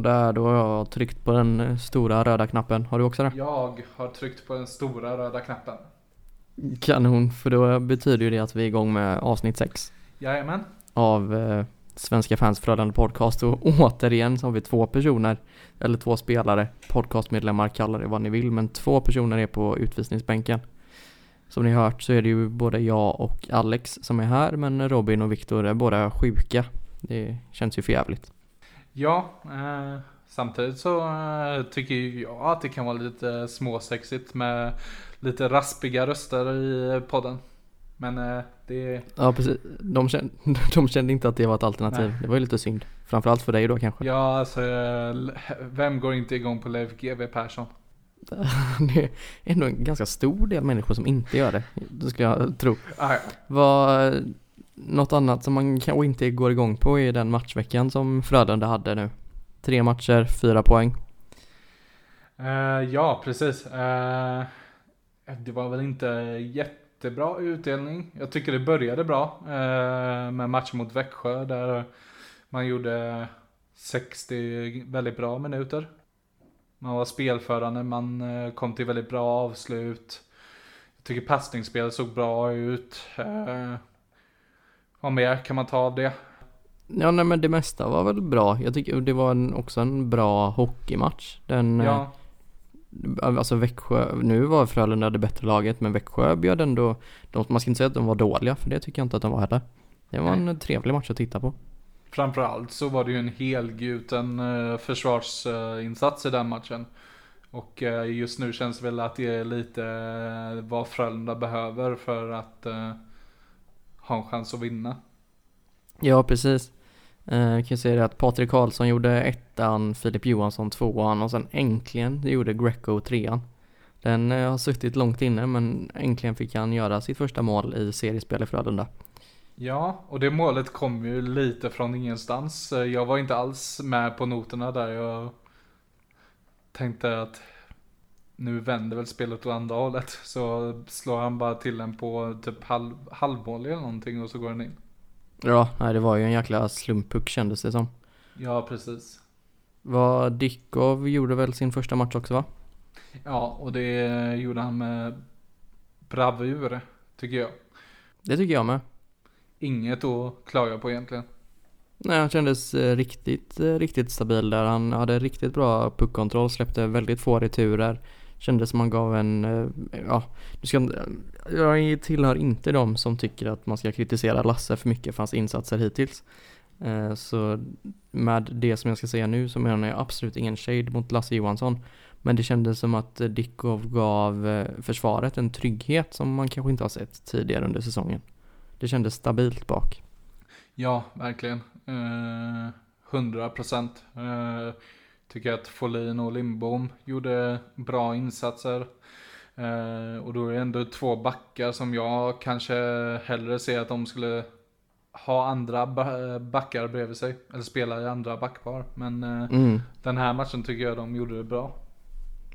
Sådär, då har jag tryckt på den eh, stora röda knappen. Har du också det? Jag har tryckt på den stora röda knappen. Kanon, för då betyder ju det att vi är igång med avsnitt 6 Jajamän. av eh, Svenska fans förödande podcast och återigen så har vi två personer, eller två spelare, podcastmedlemmar, kalla det vad ni vill, men två personer är på utvisningsbänken. Som ni hört så är det ju både jag och Alex som är här, men Robin och Viktor är båda sjuka. Det känns ju för jävligt. Ja, eh, samtidigt så eh, tycker jag att det kan vara lite småsexigt med lite raspiga röster i podden. Men eh, det Ja precis, de kände, de kände inte att det var ett alternativ. Nej. Det var ju lite synd. Framförallt för dig då kanske. Ja, alltså vem går inte igång på Leif GW Persson? Det är ändå en ganska stor del människor som inte gör det. Det skulle jag tro. Ah, ja. Vad, något annat som man kanske inte går igång på är den matchveckan som Frölunda hade nu. Tre matcher, fyra poäng. Uh, ja, precis. Uh, det var väl inte jättebra utdelning. Jag tycker det började bra uh, med matchen mot Växjö där man gjorde 60 väldigt bra minuter. Man var spelförande, man kom till väldigt bra avslut. Jag tycker passningsspelet såg bra ut. Eh, vad mer kan man ta av det? Ja nej men det mesta var väl bra. Jag tycker det var en, också en bra hockeymatch. Den, Ja, eh, alltså Växjö, nu var Frölunda det bättre laget men Växjö bjöd ändå, de, man ska inte säga att de var dåliga för det tycker jag inte att de var heller. Det var en trevlig match att titta på. Framförallt så var det ju en helgjuten eh, försvarsinsats i den matchen. Och eh, just nu känns det väl att det är lite eh, vad Frölunda behöver för att eh, ha en chans att vinna. Ja, precis. Eh, kan ju säga det att Patrik Karlsson gjorde ettan, Filip Johansson tvåan och sen äntligen gjorde Greco trean. Den eh, har suttit långt inne men äntligen fick han göra sitt första mål i seriespel i Frölunda. Ja, och det målet kom ju lite från ingenstans. Eh, Jag var inte alls med på noterna där. Jag tänkte att nu vänder väl spelet åt andra hållet. Så slår han bara till den på typ halv, eller någonting och så går den in. Ja, nej, det var ju en jäkla slumpuck kändes det som. Ja, precis. Vad Dickov gjorde väl sin första match också va? Ja, och det gjorde han med bravur, tycker jag. Det tycker jag med. Inget att klaga på egentligen. Nej, han kändes eh, riktigt, eh, riktigt stabil där. Han hade riktigt bra puckkontroll, släppte väldigt få returer. Kändes som han gav en, eh, ja, du ska, jag tillhör inte de som tycker att man ska kritisera Lasse för mycket för hans insatser hittills. Eh, så med det som jag ska säga nu så menar jag absolut ingen shade mot Lasse Johansson. Men det kändes som att Dickov gav eh, försvaret en trygghet som man kanske inte har sett tidigare under säsongen. Det kändes stabilt bak. Ja, verkligen. Eh, procent. Eh, tycker att Folin och Lindbom gjorde bra insatser. Eh, och då är det ändå två backar som jag kanske hellre ser att de skulle ha andra ba- backar bredvid sig. Eller spela i andra backpar. Men eh, Mm. den här matchen tycker jag de gjorde det bra.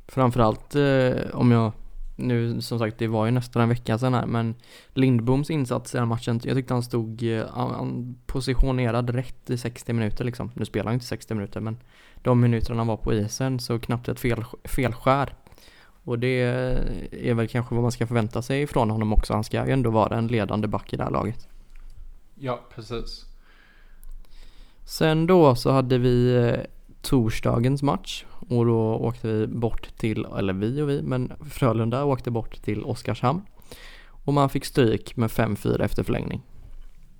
Framförallt eh, om jag, nu som sagt det var ju nästan en vecka sedan här men Lindboms insats i den matchen, jag tyckte han stod eh, han- han positionerad rätt i 60 minuter liksom. Nu spelar han inte 60 minuter men de minuterna han var på isen så knappt ett fel, felskär. Och det är väl kanske vad man ska förvänta sig ifrån honom också. Han ska ju ändå vara en ledande back i det här laget. Ja, precis. Sen då så hade vi eh, torsdagens match och då åkte vi bort till, eller vi och vi, men Frölunda åkte bort till Oskarshamn. Och man fick stryk med 5-4 efter förlängning.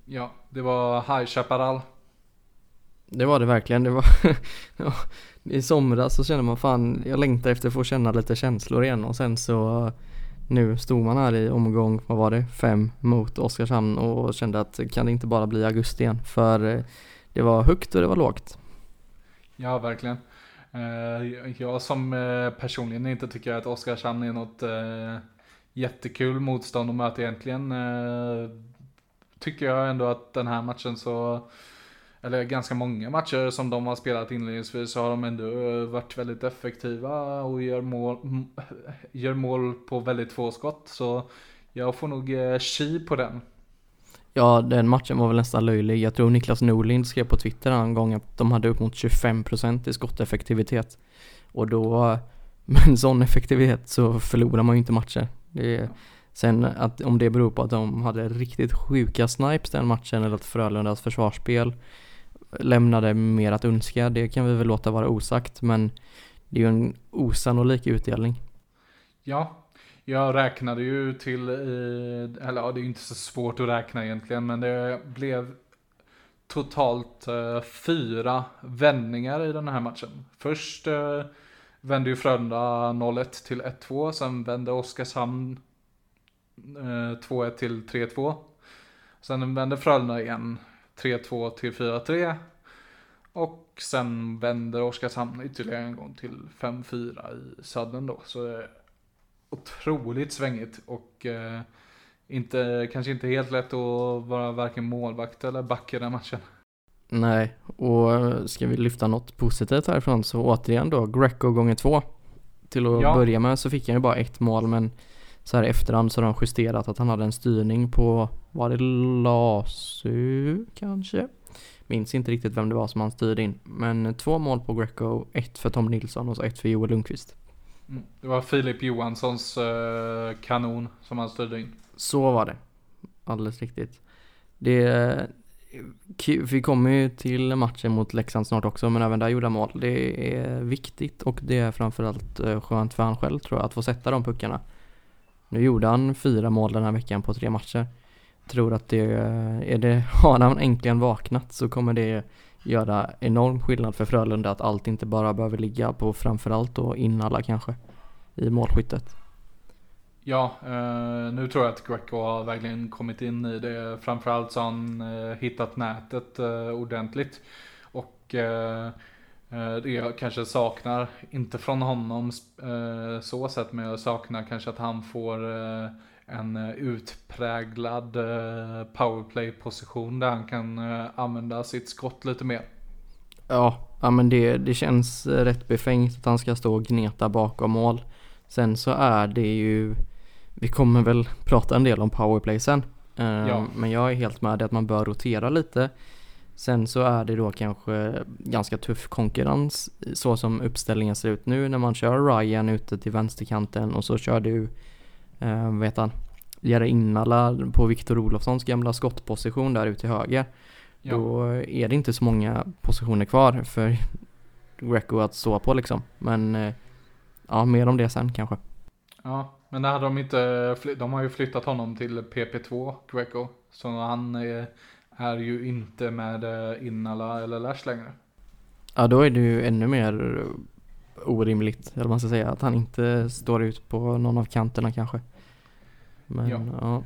Ja, det var High Chaparral. Det var det verkligen. Det var ja, I somras så kände man fan, jag längtar efter att få känna lite känslor igen och sen så nu stod man här i omgång, vad var det, fem mot Oskarshamn och kände att kan det inte bara bli augusti igen? För eh, det var högt och det var lågt. Ja, verkligen. Eh, jag som eh, personligen inte tycker att Oskarshamn är något jättekul motstånd att möta egentligen. Tycker jag ändå att den här matchen så, eller ganska många matcher som de har spelat inledningsvis så har de ändå eh, varit väldigt effektiva och gör mål, gör mål på väldigt få skott. Så jag får nog eh, chi på den. Ja, den matchen var väl nästan löjlig. Jag tror Niklas Norlind skrev på Twitter en gång att de hade upp mot 25% i skotteffektivitet. Och då, med en sån effektivitet så förlorar man ju inte matcher. Det är, sen att om det beror på att de hade riktigt sjuka snipes den matchen eller att Frölundas försvarsspel lämnade mer att önska, det kan vi väl låta vara osagt. Men det är ju en osannolik utdelning. Ja, jag räknade ju till, eller ja det är ju inte så svårt att räkna egentligen, men det blev totalt eh, fyra vändningar i den här matchen. Först eh, vände ju Frölunda 0-1 till 1-2, sen vände Oskarshamn eh, 2-1 till 3-2. Sen vände Frölunda igen 3-2 till 4-3. Och sen vänder Oskarshamn ytterligare en gång till 5-4 i sadden då. Så otroligt svängigt och eh, inte, kanske inte helt lätt att vara varken målvakt eller back i den matchen. Nej, och ska vi lyfta något positivt härifrån så återigen då Greco gånger två. Till att ja. börja med så fick han ju bara ett mål men så här i efterhand så har de justerat att han hade en styrning på, var det Lasu kanske? Minns inte riktigt vem det var som han styrde in. Men två mål på Greco, ett för Tom Nilsson och så ett för Joel Lundqvist. Mm. Det var Filip Johanssons uh, kanon som han styrde in. Så var det. Alldeles riktigt. Det, vi kommer ju till matchen mot Leksand snart också, men även där gjorda mål. Det är viktigt och det är framförallt eh, skönt för han själv tror jag, att få sätta de puckarna. Nu gjorde han fyra mål den här veckan på tre matcher. Tror att det, är det, har han äntligen vaknat så kommer det göra enorm skillnad för Frölunda att allt inte bara behöver ligga på framförallt då Innala kanske i målskyttet. Ja, eh, nu tror jag att Greco har verkligen kommit in i det. Framförallt så har han eh, hittat nätet eh, ordentligt. Och eh, det jag kanske saknar, inte från honom eh, så sett, men jag saknar kanske att han får en utpräglad powerplay-position där han kan använda sitt skott lite mer. Ja, ja men det, det känns rätt befängt att han ska stå och gneta bakom mål. Sen så är det ju, vi kommer väl prata en del om powerplay sen. Ja. Men jag är helt med att man bör rotera lite. Sen så är det då kanske ganska tuff konkurrens så som uppställningen ser ut nu när man kör Ryan ute till vänsterkanten och så kör du, vad heter han, Jere Innala på Viktor Olofssons gamla skottposition där ute till höger. Ja. Då är det inte så många positioner kvar för Greco att stå på liksom. Men uh, ja, mer om det sen kanske. Ja, men det hade de inte, de har ju flyttat honom till PP2, Greco. Så han är, är ju inte med eh, Innala eller Lash längre. Ja, då är det ju ännu mer orimligt, eller man ska säga, att han inte står ut på någon av kanterna kanske. Men ja. ja.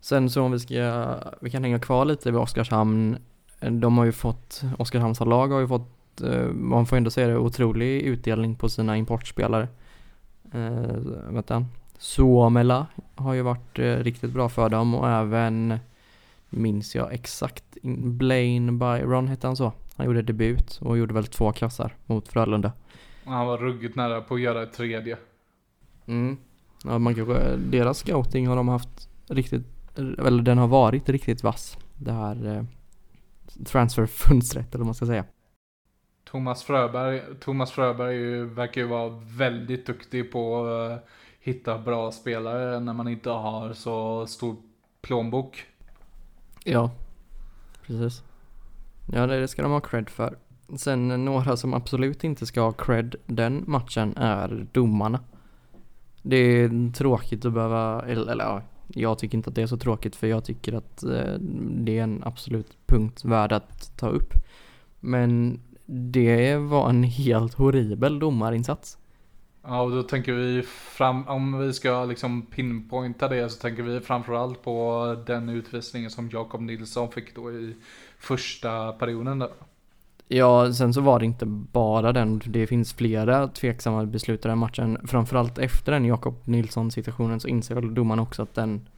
Sen så om vi ska, vi kan hänga kvar lite vid Oskarshamn. De har ju fått, Oskarshamns lag har ju fått Eh, man får ändå säga det, otrolig utdelning på sina importspelare. Eh, vänta. Suomela har ju varit eh, riktigt bra för dem och även minns jag exakt, Blaine Byron hette han så. Han gjorde debut och gjorde väl två kassar mot Frölunda. Han var ruggigt nära på att göra ett tredje. Mm. Ja, man kanske, deras scouting har de haft riktigt, eller den har varit riktigt vass. Det här eh, transferfönstret eller vad man ska säga. Thomas Fröberg, Thomas Fröberg ju, verkar ju vara väldigt duktig på att uh, hitta bra spelare när man inte har så stor plånbok. Ja, precis. Ja, det ska de ha cred för. Sen några som absolut inte ska ha cred den matchen är domarna. Det är tråkigt att behöva, eller, eller ja, jag tycker inte att det är så tråkigt för jag tycker att eh, det är en absolut punkt värd att ta upp. Men det var en helt horribel domarinsats. Ja, och då tänker vi fram, om vi ska liksom pinpointa det så tänker vi framförallt på den utvisningen som Jakob Nilsson fick då i första perioden där. Ja, sen så var det inte bara den. Det finns flera tveksamma beslut i den matchen. Framförallt efter den Jakob Nilsson situationen så inser väl domaren också att den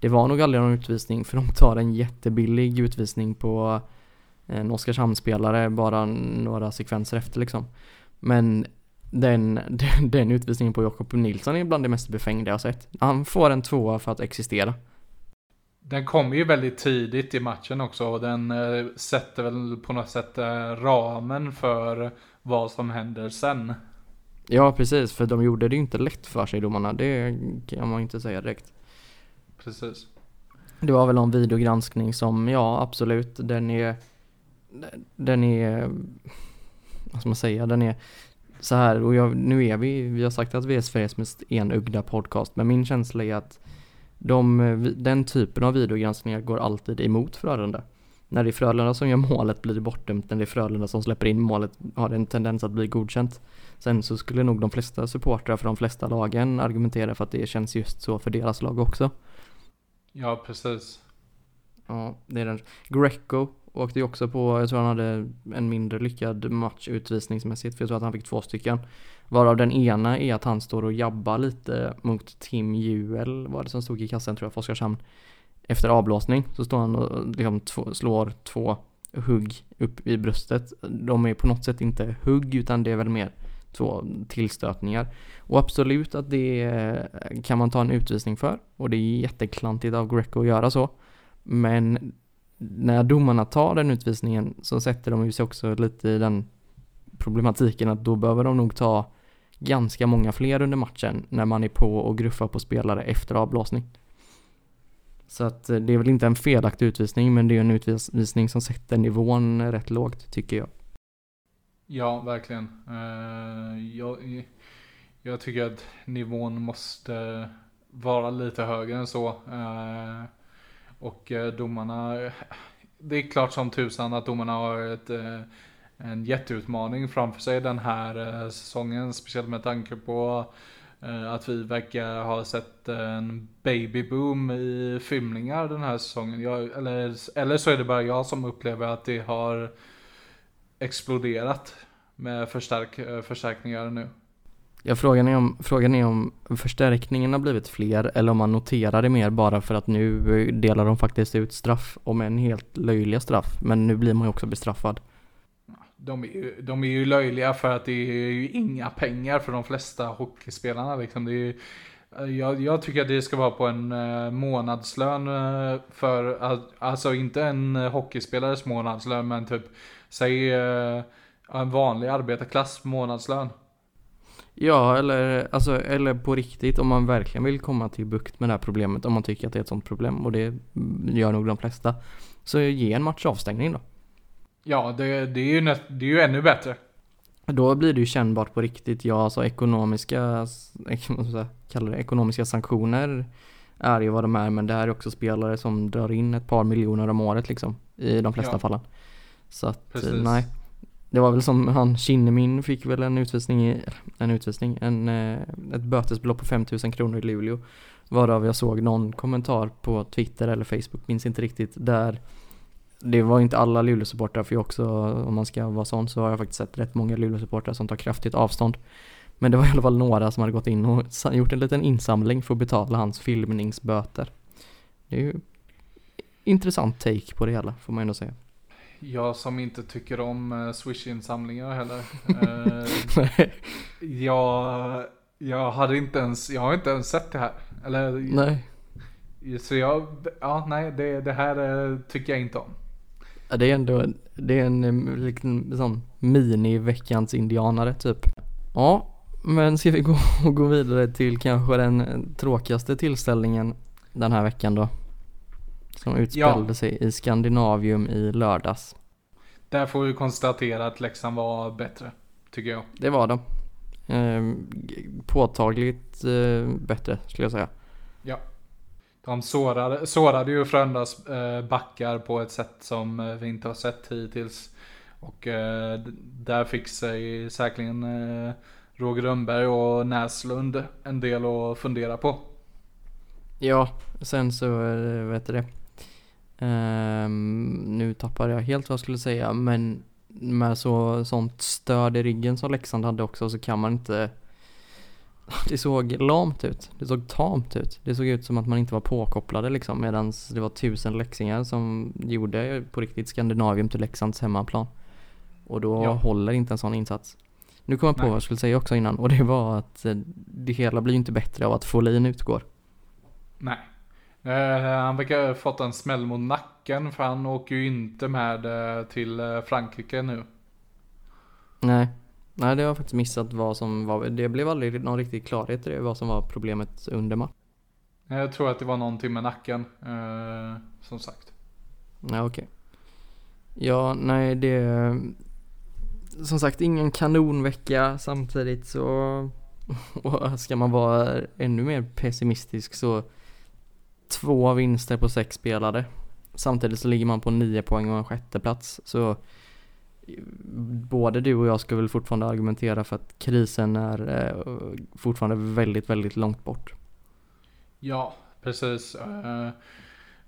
det var nog aldrig någon utvisning för de tar en jättebillig utvisning på en Oskarshamnsspelare bara några sekvenser efter liksom. Men den, den, den utvisningen på Jakob Nilsson är bland det mest befängda jag sett. Han får en tvåa för att existera. Den kommer ju väldigt tidigt i matchen också och den eh, sätter väl på något sätt eh, ramen för vad som händer sen. Ja precis, för de gjorde det ju inte lätt för sig domarna, det kan man inte säga direkt. Precis. Det var väl någon videogranskning som, ja absolut, den är Den är Vad ska man säga, den är så här och jag, nu är vi, vi har sagt att vi är Sveriges mest enögda podcast, men min känsla är att de, den typen av videogranskningar går alltid emot Frölunda. När det är Frölunda som gör målet blir det bortdömt, när det är Frölunda som släpper in målet har det en tendens att bli godkänt. Sen så skulle nog de flesta supportrar för de flesta lagen argumentera för att det känns just så för deras lag också. Ja, precis. Ja, det är den. Greco åkte ju också på, jag tror han hade en mindre lyckad match utvisningsmässigt, för jag tror att han fick två stycken. Varav den ena är att han står och jabbar lite mot Tim Juel, var det som stod i kassen tror jag, för Oskarshamn. Efter avblåsning så står han och liksom två, slår två hugg upp i bröstet. De är på något sätt inte hugg utan det är väl mer två tillstötningar. Och absolut att det kan man ta en utvisning för. Och det är jätteklantigt av Greco att göra så. Men när domarna tar den utvisningen så sätter de ju sig också lite i den problematiken att då behöver de nog ta ganska många fler under matchen när man är på och gruffar på spelare efter avblåsning. Så att eh, det är väl inte en felaktig utvisning men det är en utvisning som sätter nivån rätt lågt tycker jag. Ja, verkligen. Eh, jag, jag tycker att nivån måste vara lite högre än så. Eh, och eh, domarna, det är klart som tusan att domarna har ett, eh, en jätteutmaning framför sig den här eh, säsongen. Speciellt med tanke på att vi verkar ha sett en babyboom i filmningar den här säsongen. Jag, eller, eller så är det bara jag som upplever att det har exploderat med förstärk, förstärkningar nu. Ja, frågan är, om, frågan är om förstärkningen har blivit fler eller om man noterar det mer bara för att nu delar de faktiskt ut straff, om en helt löjliga straff. Men nu blir man ju också bestraffad. De är, ju, de är ju löjliga för att det är ju inga pengar för de flesta hockeyspelarna liksom. Det är, jag, jag, tycker att det ska vara på en eh, månadslön eh, för, alltså inte en hockeyspelares månadslön men typ, säg eh, en vanlig arbetarklass månadslön. Ja, eller, alltså, eller på riktigt om man verkligen vill komma till bukt med det här problemet, om man tycker att det är ett sånt problem och det gör nog de flesta. Så ge en match avstängning då. Ja, det, det, är ju, det är ju ännu bättre. Då blir det ju kännbart på riktigt. Ja, alltså ekonomiska, kallar det, ekonomiska sanktioner är ju vad de är, men det här är också spelare som drar in ett par miljoner om året liksom, i de flesta ja. fallen. Så att, Precis. nej. Det var väl som han Kinnemin fick väl en utvisning, i, en utvisning, en, eh, ett bötesbelopp på 5000 kronor i Luleå. Varav jag såg någon kommentar på Twitter eller Facebook, minns inte riktigt, där det var inte alla Luleåsupportrar för jag också, om man ska vara sån, så har jag faktiskt sett rätt många Luleåsupportrar som tar kraftigt avstånd. Men det var i alla fall några som hade gått in och gjort en liten insamling för att betala hans filmningsböter. Det är ju intressant take på det hela, får man ändå säga. Jag som inte tycker om uh, Swish-insamlingar heller. uh, jag, jag hade inte ens, jag har inte ens sett det här. Eller, nej. Så jag, ja nej det, det här uh, tycker jag inte om. Ja, det är ändå, det är en liten sån mini-veckans indianare typ. Ja, men ska vi gå, gå vidare till kanske den tråkigaste tillställningen den här veckan då? Som utspelade ja. sig i Skandinavium i lördags. Där får vi konstatera att Leksand var bättre, tycker jag. Det var de. Eh, påtagligt eh, bättre, skulle jag säga. Ja. De sårade, sårade ju Frölundas eh, backar på ett sätt som eh, vi inte har sett hittills. Och där fick sig säkerligen Roger Rönnberg och Näslund en del att fundera på. Ja, sen så, vet du det. Um, nu tappade jag helt vad jag skulle säga, men med så, sånt stöd i ryggen som Leksand hade också så kan man inte Det såg lamt ut, det såg tamt ut. Det såg ut som att man inte var påkopplade liksom medan det var tusen läxingar som gjorde på riktigt Skandinavium till Leksands hemmaplan. Och då ja. håller inte en sån insats. Nu kom jag på Nej. vad jag skulle säga också innan och det var att eh, det hela blir inte bättre av att Folin utgår. Nej. Eh, han verkar ha fått en smäll mot nacken för han åker ju inte med eh, till eh, Frankrike nu. Nej. Nej, det har jag faktiskt missat vad som var. Det blev aldrig någon riktig klarhet i det, vad som var problemet under match. Jag tror att det var någonting med nacken, eh, som sagt. Ja, okej. Ja, nej det... Som sagt, ingen kanonvecka samtidigt så... Och ska man vara ännu mer pessimistisk så... Två vinster på sex spelade. Samtidigt så ligger man på nio poäng och en sjätte plats så... Både du och jag ska väl fortfarande argumentera för att krisen är eh, fortfarande väldigt, väldigt långt bort. Ja, precis. Eh,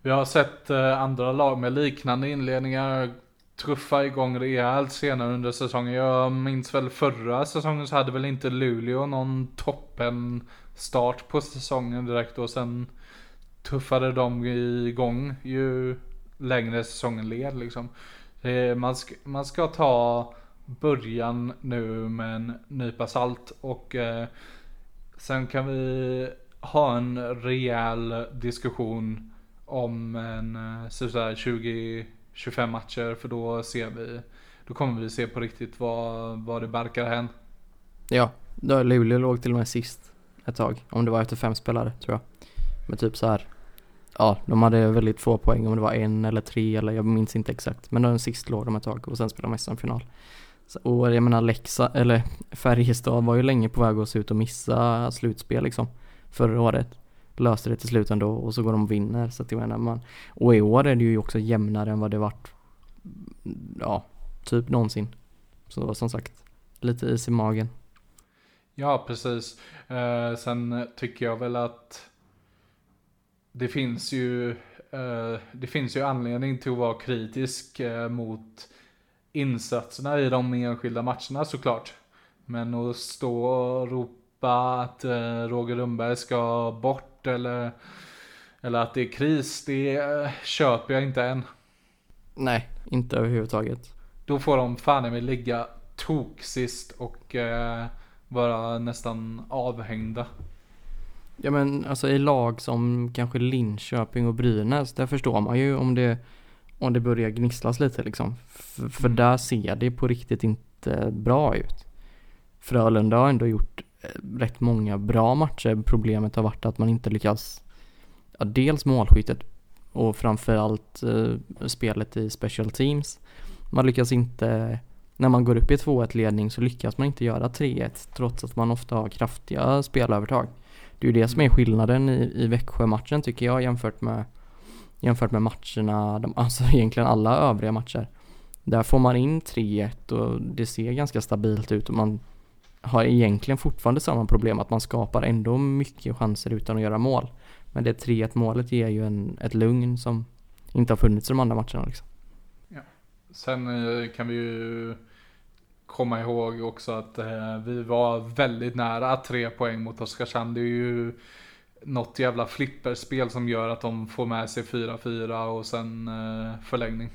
vi har sett eh, andra lag med liknande inledningar truffa igång rejält senare under säsongen. Jag minns väl förra säsongen så hade väl inte Luleå någon toppen start på säsongen direkt och sen tuffade de igång ju längre säsongen led liksom. Eh, man ska, man ska ta början nu med en nypa salt och eh, sen kan vi ha en rejäl diskussion om en eh, så 20-25 matcher för då ser vi Då kommer vi se på riktigt vad, vad det barkar hän. Ja, då Luleå låg till och med sist ett tag. Om det var efter fem spelare tror jag. Men typ så här. Ja, de hade väldigt få poäng om det var en eller tre eller jag minns inte exakt. Men de sist låg de ett tag och sen spelade de SM-final. Och jag menar Lexa, eller Färjestad var ju länge på väg att se ut att missa slutspel liksom. Förra året löste det till slut ändå och så går de och vinner. Så att jag menar man, och i år är det ju också jämnare än vad det varit, ja, typ någonsin. Så som sagt, lite is i magen. Ja, precis. Eh, sen tycker jag väl att det finns ju, eh, det finns ju anledning till att vara kritisk eh, mot insatserna i de enskilda matcherna såklart. Men att stå och ropa att eh, Roger Lundberg ska bort eller, eller att det är kris, det köper jag inte än. Nej, inte överhuvudtaget. Då får de fan mig ligga tok sist och eh, vara nästan avhängda. Ja men alltså i lag som kanske Linköping och Brynäs, där förstår man ju om det, om det börjar gnisslas lite liksom. För, för mm. där ser det på riktigt inte bra ut. Frölunda har ändå gjort rätt många bra matcher. Problemet har varit att man inte lyckas, ja, dels målskyttet och framförallt eh, spelet i special teams. Man lyckas inte, när man går upp i 2-1 ledning så lyckas man inte göra 3-1 trots att man ofta har kraftiga spelövertag. Det är ju det som är skillnaden i, i Växjö-matchen tycker jag jämfört med jämfört med matcherna, de, alltså egentligen alla övriga matcher. Där får man in 3-1 och det ser ganska stabilt ut och man har egentligen fortfarande samma problem att man skapar ändå mycket chanser utan att göra mål. Men det 3-1 målet ger ju en, ett lugn som inte har funnits i de andra matcherna liksom. Ja. Sen eh, kan vi ju komma ihåg också att eh, vi var väldigt nära tre poäng mot Oskarshamn. Det är ju något jävla flipperspel som gör att de får med sig 4-4 och sen eh, förlängning.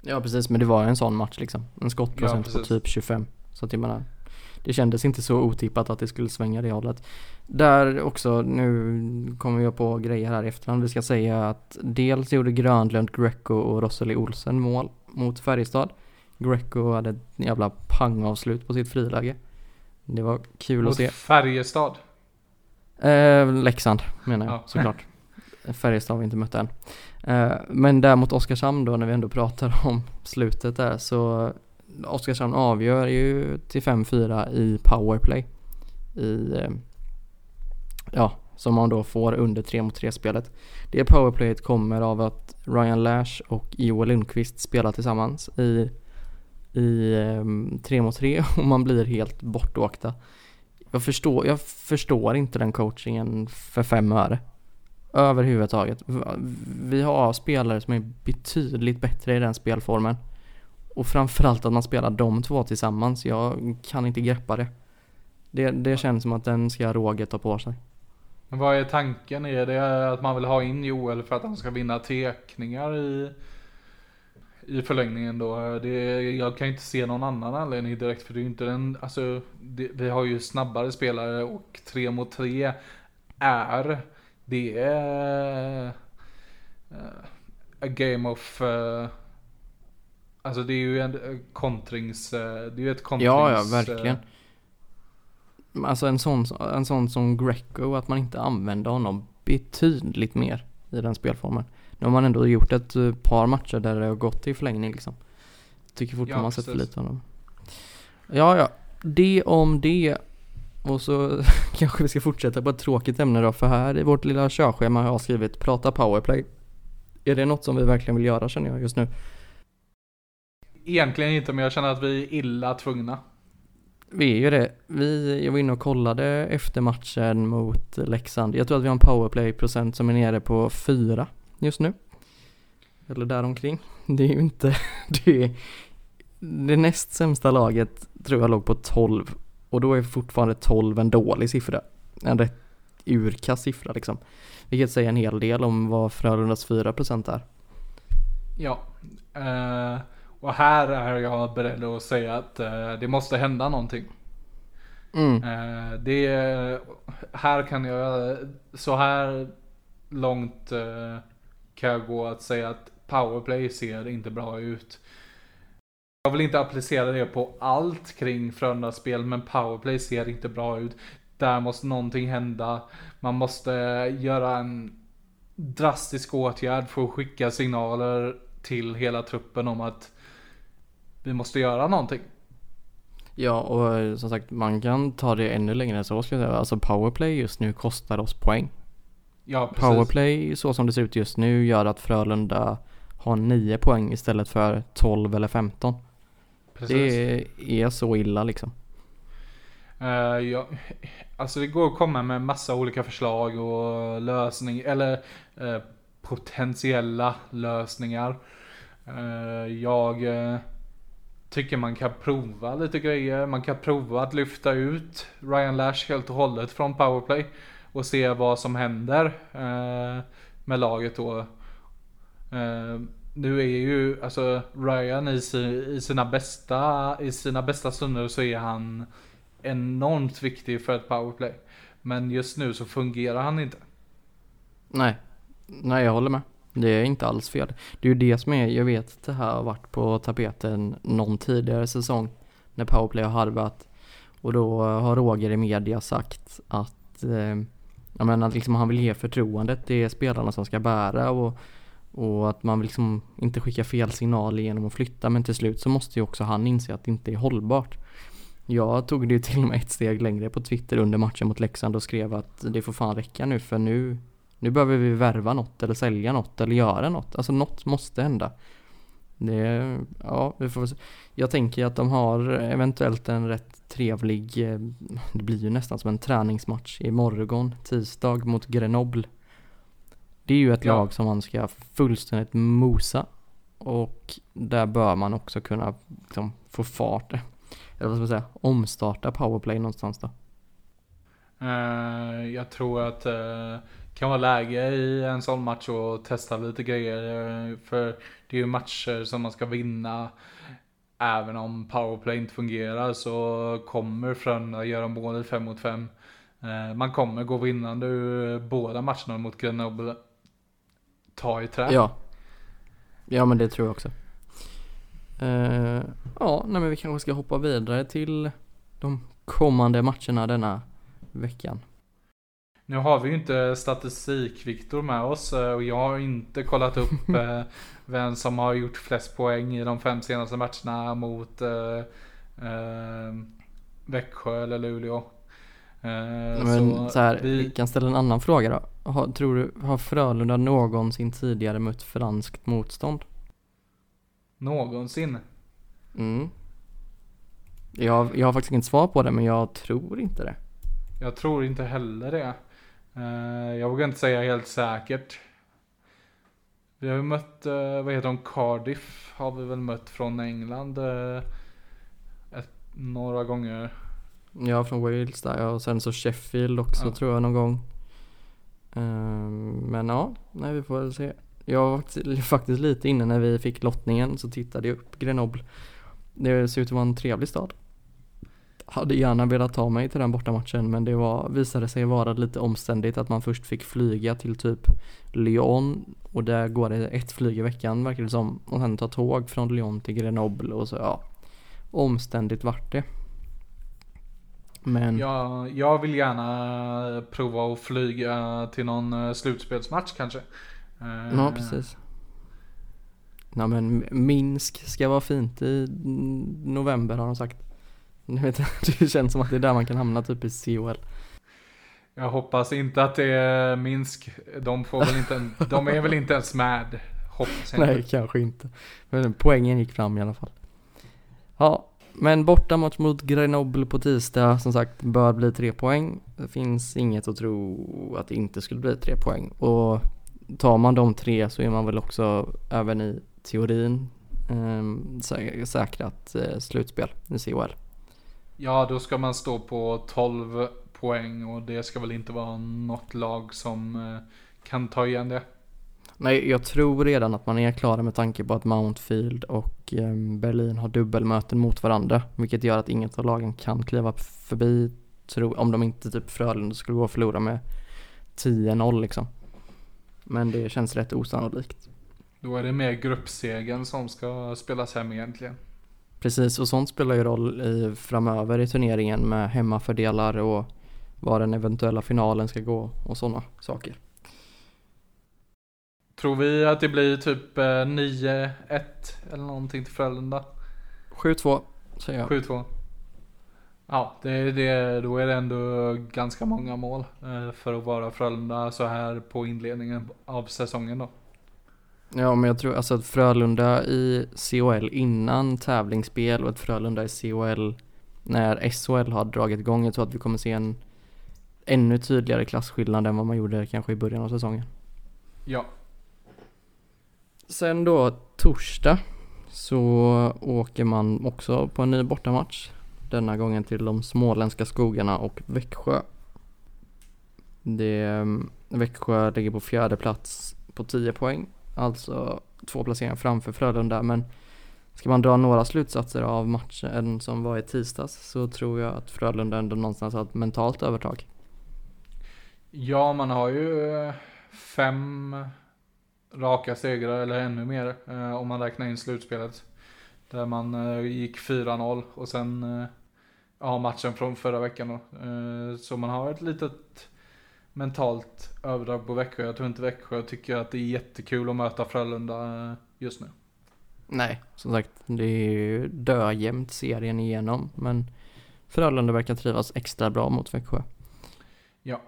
Ja precis, men det var en sån match liksom. En skottprocent ja, på typ 25. Så att jag menar, det kändes inte så otippat att det skulle svänga det hållet. Där också, nu kommer jag på grejer här i efterhand. Vi ska säga att dels gjorde Grönlund, Greco och Rosalie Olsen mål mot Färjestad. Greco hade ett jävla pangavslut på sitt friläge. Det var kul mot att se. Färjestad? Eh, Leksand menar jag ja. såklart. Färjestad har vi inte mött än. Eh, men där mot Oskarshamn då när vi ändå pratar om slutet där så Oskarshamn avgör ju till 5-4 i powerplay. I, eh, ja, som man då får under 3 mot 3 spelet. Det powerplayet kommer av att Ryan Lash och Joel Lundqvist spelar tillsammans i, i ehm, 3 mot 3 och man blir helt bortåkta. Jag förstår, jag förstår inte den coachingen för fem öre. Överhuvudtaget. Vi har spelare som är betydligt bättre i den spelformen. Och framförallt att man spelar de två tillsammans. Jag kan inte greppa det. Det, det känns som att den ska Roger ta på sig. Men vad är tanken? Är det att man vill ha in Joel för att han ska vinna teckningar i, i förlängningen då? Det, jag kan inte se någon annan anledning direkt för det är inte den, alltså det, vi har ju snabbare spelare och tre mot tre är det är uh, a game of uh, Alltså det är ju en kontrings, det är ju ett kontrings... Ja, ja, verkligen. Alltså en sån, en sån som Greco, att man inte använder honom betydligt mer i den spelformen. Nu har man ändå gjort ett par matcher där det har gått i förlängning liksom. Tycker fortfarande ja, man sett för lite av honom. Ja, ja. Det om det. Och så kanske vi ska fortsätta på ett tråkigt ämne då, för här i vårt lilla körschema har jag skrivit prata powerplay. Är det något som vi verkligen vill göra känner jag just nu? Egentligen inte, men jag känner att vi är illa tvungna. Vi är ju det. Vi, jag var inne och kollade efter matchen mot Leksand. Jag tror att vi har en powerplay-procent som är nere på fyra just nu. Eller däromkring. Det är ju inte, det är, det näst sämsta laget tror jag låg på 12 och då är fortfarande 12 en dålig siffra. En rätt urkass siffra liksom. Vilket säger en hel del om vad Frölundas 4% är. Ja, uh, och här är jag beredd att säga att uh, det måste hända någonting. Mm. Uh, det här kan jag, så här långt kan jag gå att säga att powerplay ser inte bra ut. Jag vill inte applicera det på allt kring Frölundas spel, men powerplay ser inte bra ut. Där måste någonting hända. Man måste göra en drastisk åtgärd för att skicka signaler till hela truppen om att vi måste göra någonting. Ja, och som sagt man kan ta det ännu längre än så skulle jag säga. Alltså powerplay just nu kostar oss poäng. Ja. Powerplay så som det ser ut just nu gör att Frölunda har 9 poäng istället för 12 eller 15. Precis. Det är så illa liksom. Uh, ja, alltså det går att komma med massa olika förslag och lösningar, eller uh, potentiella lösningar. Uh, jag tycker man kan prova lite grejer. Man kan prova att lyfta ut Ryan Lash helt och hållet från powerplay och se vad som händer eh, med laget då. Eh, nu är ju, alltså Ryan i, i, sina bästa, i sina bästa stunder så är han enormt viktig för ett powerplay. Men just nu så fungerar han inte. Nej, nej jag håller med. Det är inte alls fel. Det är ju det som är, jag vet att det här har varit på tapeten någon tidigare säsong när powerplay har harvat. Och då har Roger i media sagt att, eh, jag menar liksom han vill ge förtroendet, det är spelarna som ska bära och och att man liksom inte skickar fel signaler genom att flytta men till slut så måste ju också han inse att det inte är hållbart. Jag tog det till och med ett steg längre på Twitter under matchen mot Leksand och skrev att det får fan räcka nu för nu nu behöver vi värva något eller sälja något eller göra något. Alltså något måste hända. Det, ja, vi får Jag tänker att de har eventuellt en rätt trevlig, eh, det blir ju nästan som en träningsmatch i morgon, tisdag mot Grenoble det är ju ett ja. lag som man ska fullständigt mosa. Och där bör man också kunna liksom, få fart, eller vad ska man säga, omstarta powerplay någonstans då. Eh, jag tror att det kan vara läge i en sån match att testa lite grejer. Eh, för det är ju matcher som man ska vinna. Även om powerplay inte fungerar så kommer Frölunda göra mål i 5 mot 5. Man kommer gå vinnande ur båda matcherna mot Grenoble ta i trä. Ja. Ja men det tror jag också. Uh, ja, nej men vi kanske ska hoppa vidare till de kommande matcherna denna veckan. Nu har vi ju inte statistik-Viktor med oss eh, och jag har inte kollat upp eh, vem som har gjort flest poäng i de fem senaste matcherna mot eh, Växjö eller Luleå. Men så, så här, vi... vi kan ställa en annan fråga då. Har, tror du, har Frölunda någonsin tidigare mött franskt motstånd? Någonsin? Mm. Jag, jag har faktiskt inget svar på det men jag tror inte det. Jag tror inte heller det. Uh, jag vågar inte säga helt säkert. Vi har ju mött, uh, vad heter de, Cardiff har vi väl mött från England uh, ett, några gånger. Ja, från Wales där och sen så Sheffield också ja. tror jag någon gång. Um, men ja, nej vi får väl se. Jag var faktiskt lite inne när vi fick lottningen så tittade jag upp Grenoble. Det ser ut att vara en trevlig stad. Hade gärna velat ta mig till den bortamatchen men det var, visade sig vara lite omständigt att man först fick flyga till typ Lyon och där går det ett flyg i veckan verkar det som och sen ta tåg från Lyon till Grenoble och så ja omständigt vart det. Men Jag, jag vill gärna prova att flyga till någon eh, slutspelsmatch kanske. Eh, ja precis. Ja men Minsk ska vara fint i november har de sagt. Jag vet, det känns som att det är där man kan hamna typ i COL. Jag hoppas inte att det är Minsk. De får väl inte, de är väl inte ens med. Hoppas jag Nej, kanske inte. Men poängen gick fram i alla fall. Ja, men bortamatch mot Grenoble på tisdag, som sagt, bör bli tre poäng. Det finns inget att tro att det inte skulle bli tre poäng. Och tar man de tre så är man väl också även i teorin eh, sä- säkrat eh, slutspel i CHL. Ja, då ska man stå på 12 poäng och det ska väl inte vara något lag som eh, kan ta igen det. Nej, jag tror redan att man är klara med tanke på att Mountfield och eh, Berlin har dubbelmöten mot varandra. Vilket gör att inget av lagen kan kliva förbi, om de inte typ Frölunda skulle gå och förlora med 10-0 liksom. Men det känns rätt osannolikt. Då är det mer gruppsegen som ska spelas hem egentligen. Precis, och sånt spelar ju roll i, framöver i turneringen med hemmafördelar och var den eventuella finalen ska gå och sådana saker. Tror vi att det blir typ eh, 9-1 eller någonting till Frölunda? 7-2 säger jag. 7-2. Ja, det, det, då är det ändå ganska många mål eh, för att vara Frölunda så här på inledningen av säsongen då. Ja men jag tror alltså att Frölunda i COL innan tävlingsspel och ett Frölunda i COL när SHL har dragit igång. Jag tror att vi kommer se en ännu tydligare klasskillnad än vad man gjorde kanske i början av säsongen. Ja, Sen då torsdag så åker man också på en ny bortamatch. Denna gången till de småländska skogarna och Växjö. Det, Växjö ligger på fjärde plats på 10 poäng. Alltså två placeringar framför Frölunda men ska man dra några slutsatser av matchen som var i tisdags så tror jag att Frölunda ändå någonstans har ett mentalt övertag. ja man har ju eh, fem raka segrar eller ännu mer eh, om man räknar in slutspelet. Där man eh, gick 4-0 och sen ja, matchen från förra veckan då. Så man har ett litet mentalt överdrag på Växjö. Jag tror inte Växjö tycker att det är jättekul att möta Frölunda eh, just nu. Nej, som sagt det är ju döjämnt serien igenom men Frölunda verkar trivas extra bra mot Växjö. Ja.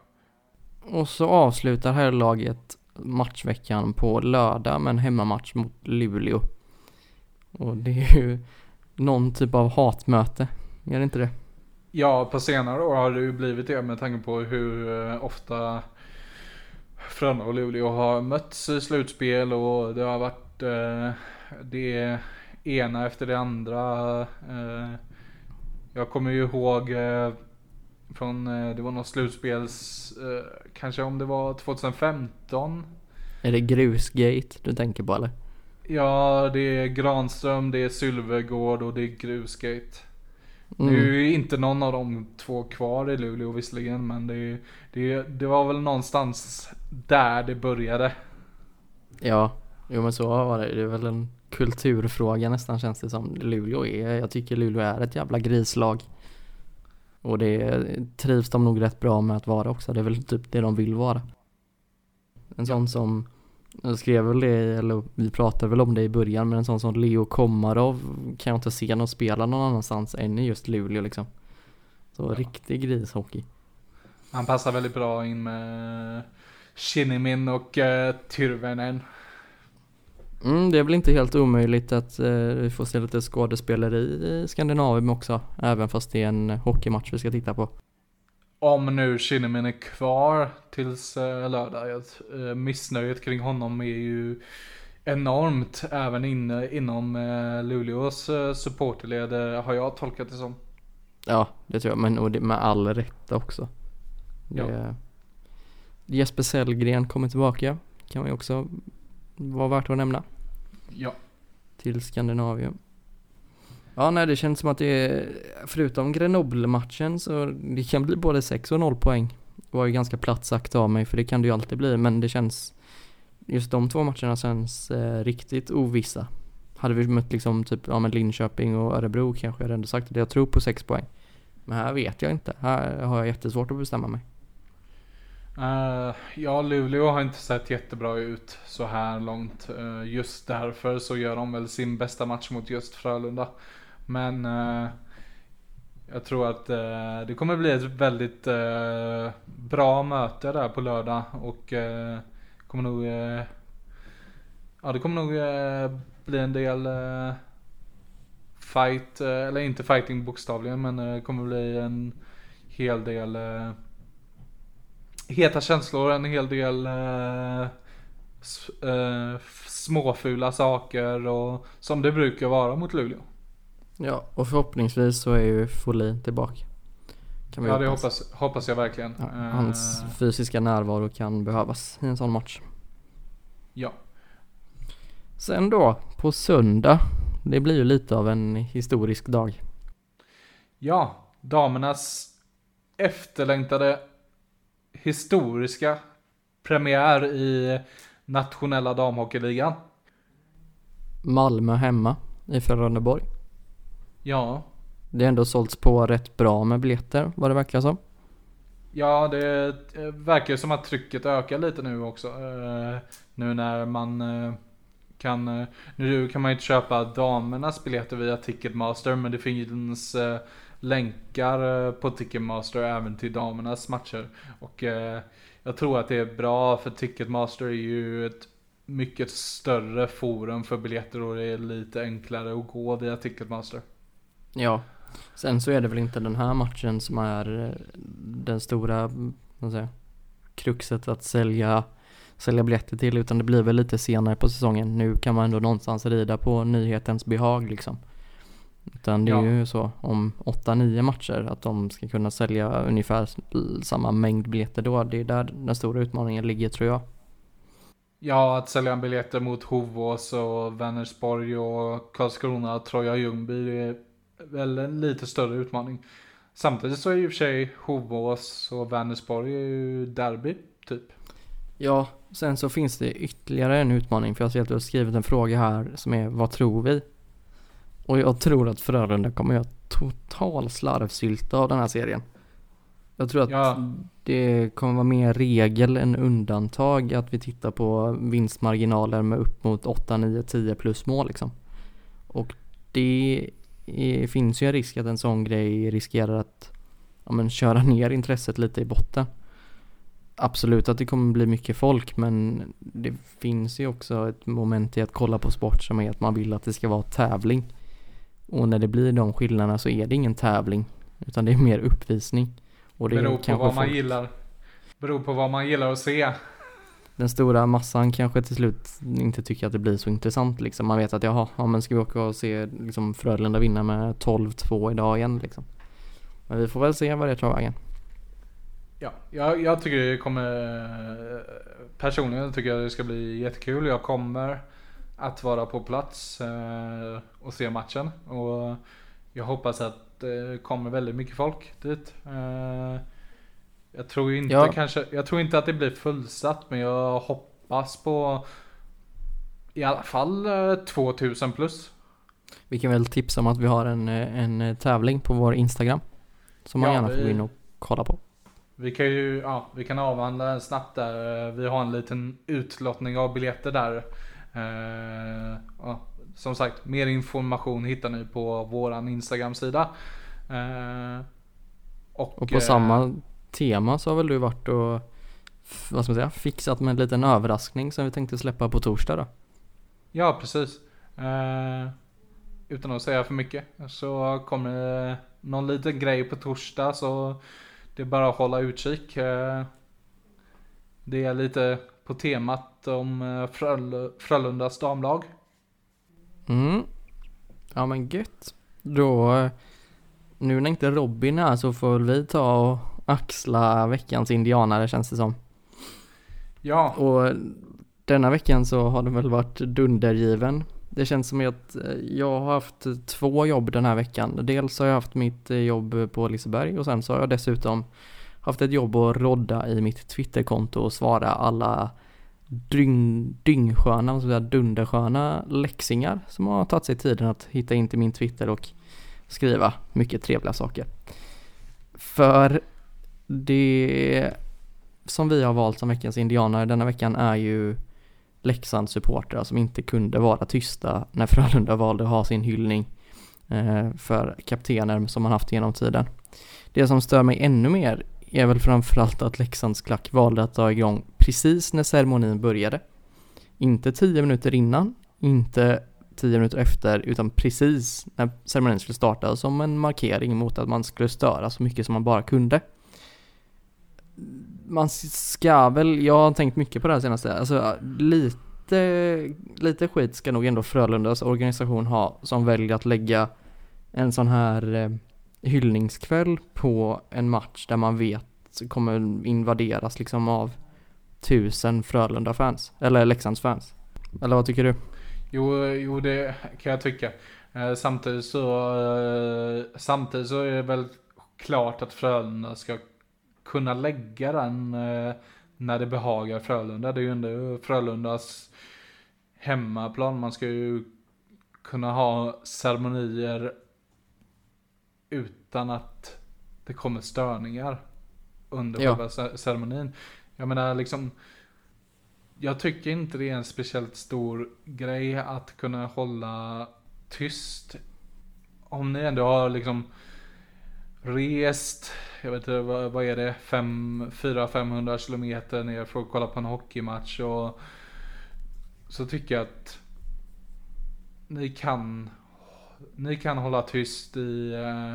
Och så avslutar här laget matchveckan på lördag med en hemmamatch mot Luleå. Och det är ju någon typ av hatmöte, är det inte det? Ja, på senare år har det ju blivit det med tanke på hur eh, ofta Frölunda och Luleå har mötts i slutspel och det har varit eh, det ena efter det andra. Eh, jag kommer ju ihåg eh, från, eh, det var något slutspels, eh, kanske om det var 2015. Är det grusgate du tänker på eller? Ja, det är Granström, det är Sylvegård och det är Grusgate. Mm. Nu är ju inte någon av de två kvar i Luleå visserligen, men det, det, det var väl någonstans där det började. Ja, jo men så var det. Det är väl en kulturfråga nästan känns det som. Luleå är, jag tycker Luleå är ett jävla grislag. Och det trivs de nog rätt bra med att vara också. Det är väl typ det de vill vara. En sån som, jag skrev väl det, eller vi pratade väl om det i början, men en sån som Leo Komarov kan jag inte se någon spela någon annanstans än i just Luleå liksom. Så riktig grishockey. Han passar väldigt bra in med Shinnimin och uh, Tyrväinen. Mm, det är väl inte helt omöjligt att eh, vi får se lite skådespeleri i Skandinavien också, även fast det är en hockeymatch vi ska titta på. Om nu Shinnimin är kvar tills uh, lördag. Eh, missnöjet kring honom är ju enormt även inne, inom uh, Luleås supporterled eh, har jag tolkat det som. Ja, det tror jag, men och det, med all rätta också. Det, Jesper Sellgren kommer tillbaka, kan ju också vara värt att nämna, Ja. till Skandinavien. Ja, nej det känns som att det är, förutom Grenoble-matchen så det kan bli både 6 och 0 poäng. Det var ju ganska platt sagt av mig för det kan det ju alltid bli men det känns, just de två matcherna känns eh, riktigt ovissa. Hade vi mött liksom typ, ja men Linköping och Örebro kanske jag ändå sagt att jag tror på 6 poäng. Men här vet jag inte, här har jag jättesvårt att bestämma mig. Uh, ja, Luleå har inte sett jättebra ut så här långt. Uh, just därför så gör de väl sin bästa match mot just Frölunda. Men uh, jag tror att eh, det kommer bli ett väldigt eh, bra möte där på lördag och kommer nog Ja det kommer nog bli en del fight, eller inte fighting bokstavligen men det kommer bli en hel del heta känslor, en hel del eh, eh, småfula saker och som det brukar vara mot Luleå. Ja, och förhoppningsvis så är ju Folin tillbaka. Kan vi ja, det hoppas, hoppas jag verkligen. Ja, hans uh, fysiska närvaro kan behövas i en sån match. Ja. Sen då, på söndag. Det blir ju lite av en historisk dag. Ja, damernas efterlängtade historiska premiär i nationella damhockeyligan. Malmö hemma i Frölundaborg. Ja. Det är ändå sålts på rätt bra med biljetter vad det verkar som. Ja, det verkar som att trycket ökar lite nu också. Eh, nu när man eh, kan, eh, nu kan man inte köpa damernas biljetter via Ticketmaster men det finns länkar eh, på Ticketmaster även till damernas matcher. Och eh, jag tror att det är bra för Ticketmaster är ju ett mycket större forum för biljetter och det är lite enklare att gå via Ticketmaster. Ja, sen så är det väl inte den här matchen som är eh, den stora, vad säger, kruxet att sälja sälja biljetter till utan det blir väl lite senare på säsongen. Nu kan man ändå någonstans rida på nyhetens behag liksom. Utan det är ja. ju så om 8-9 matcher att de ska kunna sälja ungefär samma mängd biljetter då. Det är där den stora utmaningen ligger tror jag. Ja, att sälja biljetter mot Hovås och Vänersborg och Karlskrona, Troja Ljungby är väl en lite större utmaning. Samtidigt så är ju för sig Hovås och Vänersborg ju derby, typ. Ja, sen så finns det ytterligare en utmaning för jag ser att du har skrivit en fråga här som är vad tror vi? Och jag tror att Frölunda kommer göra total slarvsylta av den här serien. Jag tror att ja. det kommer vara mer regel än undantag att vi tittar på vinstmarginaler med upp mot 8, 9, 10 plus mål liksom. Och det är, finns ju en risk att en sån grej riskerar att ja, men, köra ner intresset lite i botten. Absolut att det kommer bli mycket folk men det finns ju också ett moment i att kolla på sport som är att man vill att det ska vara tävling. Och när det blir de skillnaderna så är det ingen tävling. Utan det är mer uppvisning. Och det beror på vad man folk... gillar. Beror på vad man gillar att se. Den stora massan kanske till slut inte tycker att det blir så intressant liksom. Man vet att jaha, ja men ska vi åka och se liksom Frölunda vinna med 12-2 idag igen liksom. Men vi får väl se vad det tar vägen. Ja, jag, jag tycker det kommer Personligen tycker jag det ska bli jättekul. Jag kommer att vara på plats eh, och se matchen. Och jag hoppas att eh, det kommer väldigt mycket folk dit. Eh, Eh, jag tror inte ja. kanske, jag tror inte att det blir fullsatt men jag hoppas på i alla fall 2000 eh, plus. Vi kan väl tipsa om att vi har en, en tävling på vår Instagram. Som man ja, gärna får gå in och kolla på. Vi kan ju, ja, vi kan avhandla snabbt där. Vi har en liten utlottning av biljetter där. Eh, ja, som sagt, mer information hittar ni på våran Instagram-sida. Eh, och, och, på eh, samma tema så har väl du varit och vad ska man säga, fixat med en liten överraskning som vi tänkte släppa på torsdag då? Ja, precis. Eh, utan att säga för mycket så kommer det någon liten grej på torsdag så det är bara att hålla utkik. Eh, det är lite på temat om eh, Fröl Frölundas damlag. Mm. Ja men gött. Då, eh, nu när inte Robin är så får vi ta och axla veckans indianare känns det som. Ja. Och denna veckan så har det väl varit dundergiven Det känns som att eh, jag har haft två jobb den här veckan. Dels har jag haft mitt eh, jobb på Liseberg och sen så har jag dessutom haft ett jobb att rodda i mitt Twitterkonto och svara alla dyng, dyngsköna, och sådär dundersköna läxingar som har tagit sig tiden att hitta in till min Twitter och skriva mycket trevliga saker. För det som vi har valt som veckans indianare denna veckan är ju Leksands supportrar som inte kunde vara tysta när Frölunda valde att ha sin hyllning eh, för kaptener som man haft genom tiden. Det som stör mig ännu mer är väl framförallt att Leksands klack valde att ta igång precis när ceremonin började. Inte tio minuter innan, inte tio minuter efter, utan precis när ceremonin skulle starta som en markering mot att man skulle störa så mycket som man bara kunde. Man ska väl, jag har tänkt mycket på det här senaste, alltså lite, lite skit ska nog ändå Frölundas organisation ha som väljer att lägga en sån här eh, hyllningskväll på en match där man vet kommer invaderas liksom av tusen Frölunda-fans, eller Leksands-fans. Eller vad tycker du? Jo, eh, jo det kan jag tycka. Eh, samtidigt så, eh, samtidigt så är det väl klart att Frölunda ska kunna lägga den eh, när det behagar Frölunda. Det är ju ändå Frölundas hemmaplan. Man ska ju kunna ha ceremonier utan att det kommer störningar under Ja. själva ceremonin. Jag menar liksom, jag tycker inte det är en speciellt stor grej att kunna hålla tyst. Om ni ändå har liksom rest, jag vet inte vad, vad är det, 400-500 kilometer ner för att kolla på en hockeymatch och så tycker jag att ni kan, ni kan hålla tyst i eh,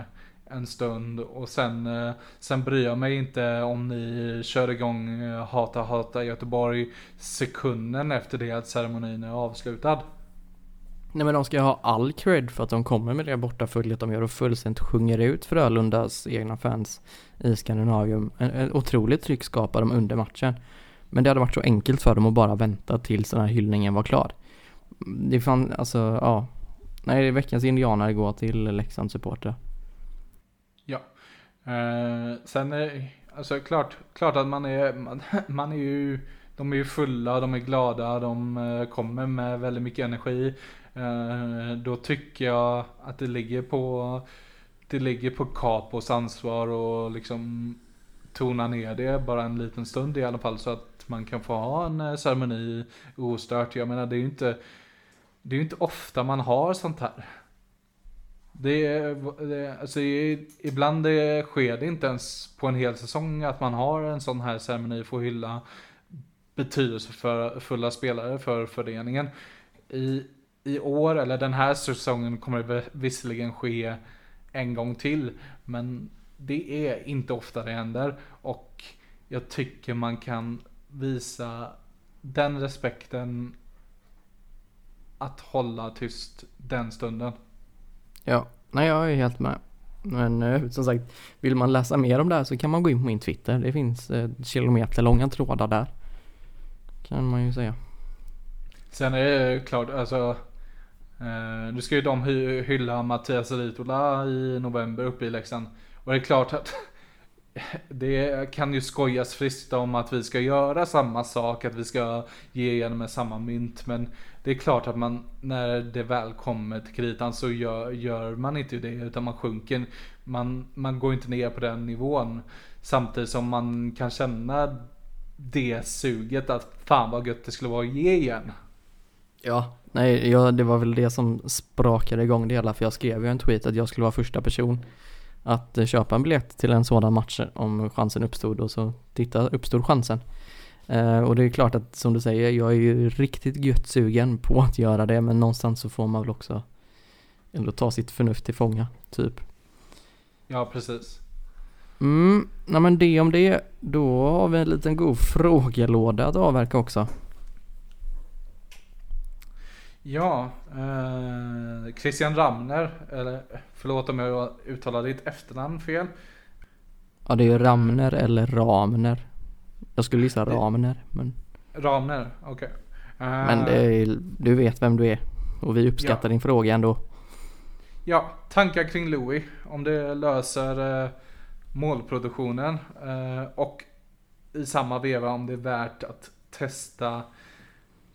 en stund och sen, eh, sen bryr jag mig inte om ni kör igång eh, Hata Hata Göteborg sekunden efter det att ceremonin är avslutad. Nej men de ska ha all cred för att de kommer med det bortaföljet de gör och fullständigt sjunger ut Frölundas egna fans i Skandinavium. En, en otroligt tryck skapar de under matchen. Men det hade varit så enkelt för dem att bara vänta tills den här hyllningen var klar. Det fann, alltså ja. Nej, veckans indianare går till Leksands supportrar. Ja. Eh, sen är alltså klart, klart att man är, man, man är ju, de är ju fulla, de är glada, de eh, kommer med väldigt mycket energi. Eh, då tycker jag att det ligger på, det ligger på Capos ansvar och liksom tona ner det bara en liten stund i alla fall så att man kan få ha en eh, ceremoni ostört. Jag menar det är ju inte, det är ju inte ofta man har sånt här. Det är, det, alltså ibland det sker det inte ens på en hel säsong att man har en sån här ceremoni för att hylla betydelsefulla spelare för föreningen. I, i år, eller den här säsongen, kommer det visserligen ske en gång till. Men det är inte ofta det händer. Och jag tycker man kan visa den respekten att hålla tyst den stunden. Ja, nej jag är helt med. Men eh, som sagt, vill man läsa mer om det här så kan man gå in på min Twitter. Det finns eh, kilometerlånga trådar där. Kan man ju säga. Sen är det klart, alltså. Eh, nu ska ju de hy hylla Mattias Ritola i november uppe i Leksand. Och det är klart att det kan ju skojas friskt om att vi ska göra samma sak, att vi ska ge igen med samma mynt. Men det är klart att man, när det väl kommer till kritan så gör, gör man inte det, utan man sjunker. Man, man går inte ner på den nivån. Samtidigt som man kan känna det suget att fan vad gött det skulle vara att ge igen. Ja, nej, ja, det var väl det som sprakade igång det hela för jag skrev ju en tweet att jag skulle vara första person att eh, köpa en biljett till en sådan match om chansen uppstod och så titta, uppstod chansen. Uh, och det är klart att som du säger, jag är ju riktigt gött sugen på att göra det men någonstans så får man väl också ändå ta sitt förnuft till fånga, typ. Ja, precis. Mm, nej men det om det, då har vi en liten god frågelåda att avverka också. Ja, eh, Christian Ramner, eller förlåt om jag uttalar ditt efternamn fel. Ja det är ju Ramner eller Ramner. Jag skulle gissa Ramner men... Ramner, okej. Okay. Uh, men är, du vet vem du är. Och vi uppskattar ja. din fråga ändå. Ja, tankar kring Louis. Om det löser eh, målproduktionen. Eh, och i samma veva om det är värt att testa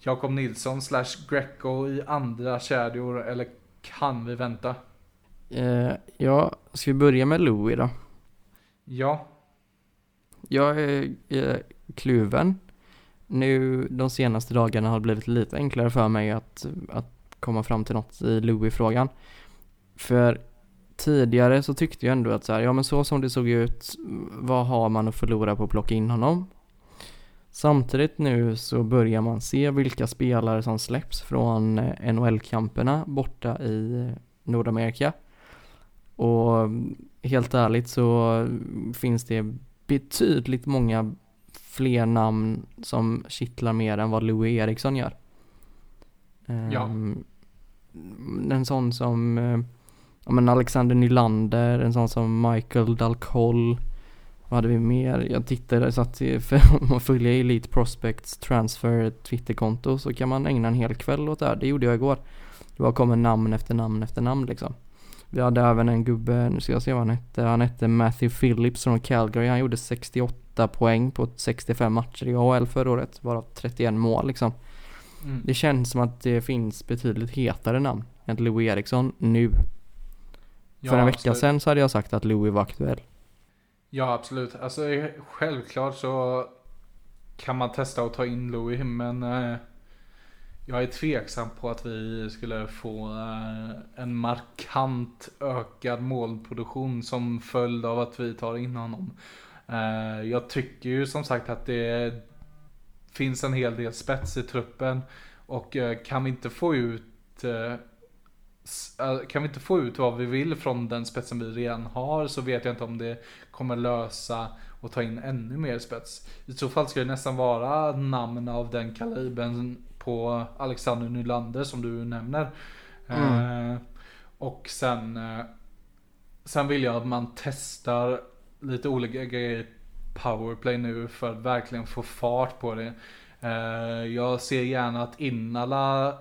Jakob Nilsson slash Greco i andra kedjor eller kan vi vänta? Eh, ja, ska vi börja med Louis då? Ja. Jag är, är kluven. Nu de senaste dagarna har det blivit lite enklare för mig att, att komma fram till något i Louis-frågan. För tidigare så tyckte jag ändå att så här, ja men så som det såg ut, vad har man att förlora på att plocka in honom? Samtidigt nu så börjar man se vilka spelare som släpps från eh, NHL-kamperna borta i Nordamerika. Och helt ärligt så finns det betydligt många fler namn som kittlar mer än vad Louis Eriksson gör. Ja. Um, en sån som ja, men Alexander Nylander, en sån som Michael Dalcoll. Vad hade vi mer? Jag tittade, så att om man följer Elite Prospects Transfer Twitterkonto så kan man ägna en hel kväll åt det här. Det gjorde jag igår. Det bara kommer namn efter namn efter namn liksom. Vi hade även en gubbe, nu ska jag se vad han hette, han hette Matthew Phillips från Calgary. Han gjorde 68 poäng på 65 matcher i AHL förra året, varav 31 mål liksom. Mm. Det känns som att det finns betydligt hetare namn än Louis Eriksson nu. Ja, För en vecka absolut. sedan så hade jag sagt att Louis var aktuell. Ja absolut, alltså eh, självklart så kan man testa att ta in Louis men eh, jag är tveksam på att vi skulle få eh, en markant ökad målproduktion som följd av att vi tar in honom. Eh, jag tycker ju som sagt att det finns en hel del spets i truppen och eh, kan vi inte få ut eh, kan vi inte få ut vad vi vill från den spetsen vi redan har så vet jag inte om det kommer lösa och ta in ännu mer spets. I så fall ska det nästan vara namn av den kalibern på Alexander Nylander som du nämner. Mm. Eh, och sen, eh, sen vill jag att man testar lite olika grejer powerplay nu för att verkligen få fart på det. Eh, jag ser gärna att Innala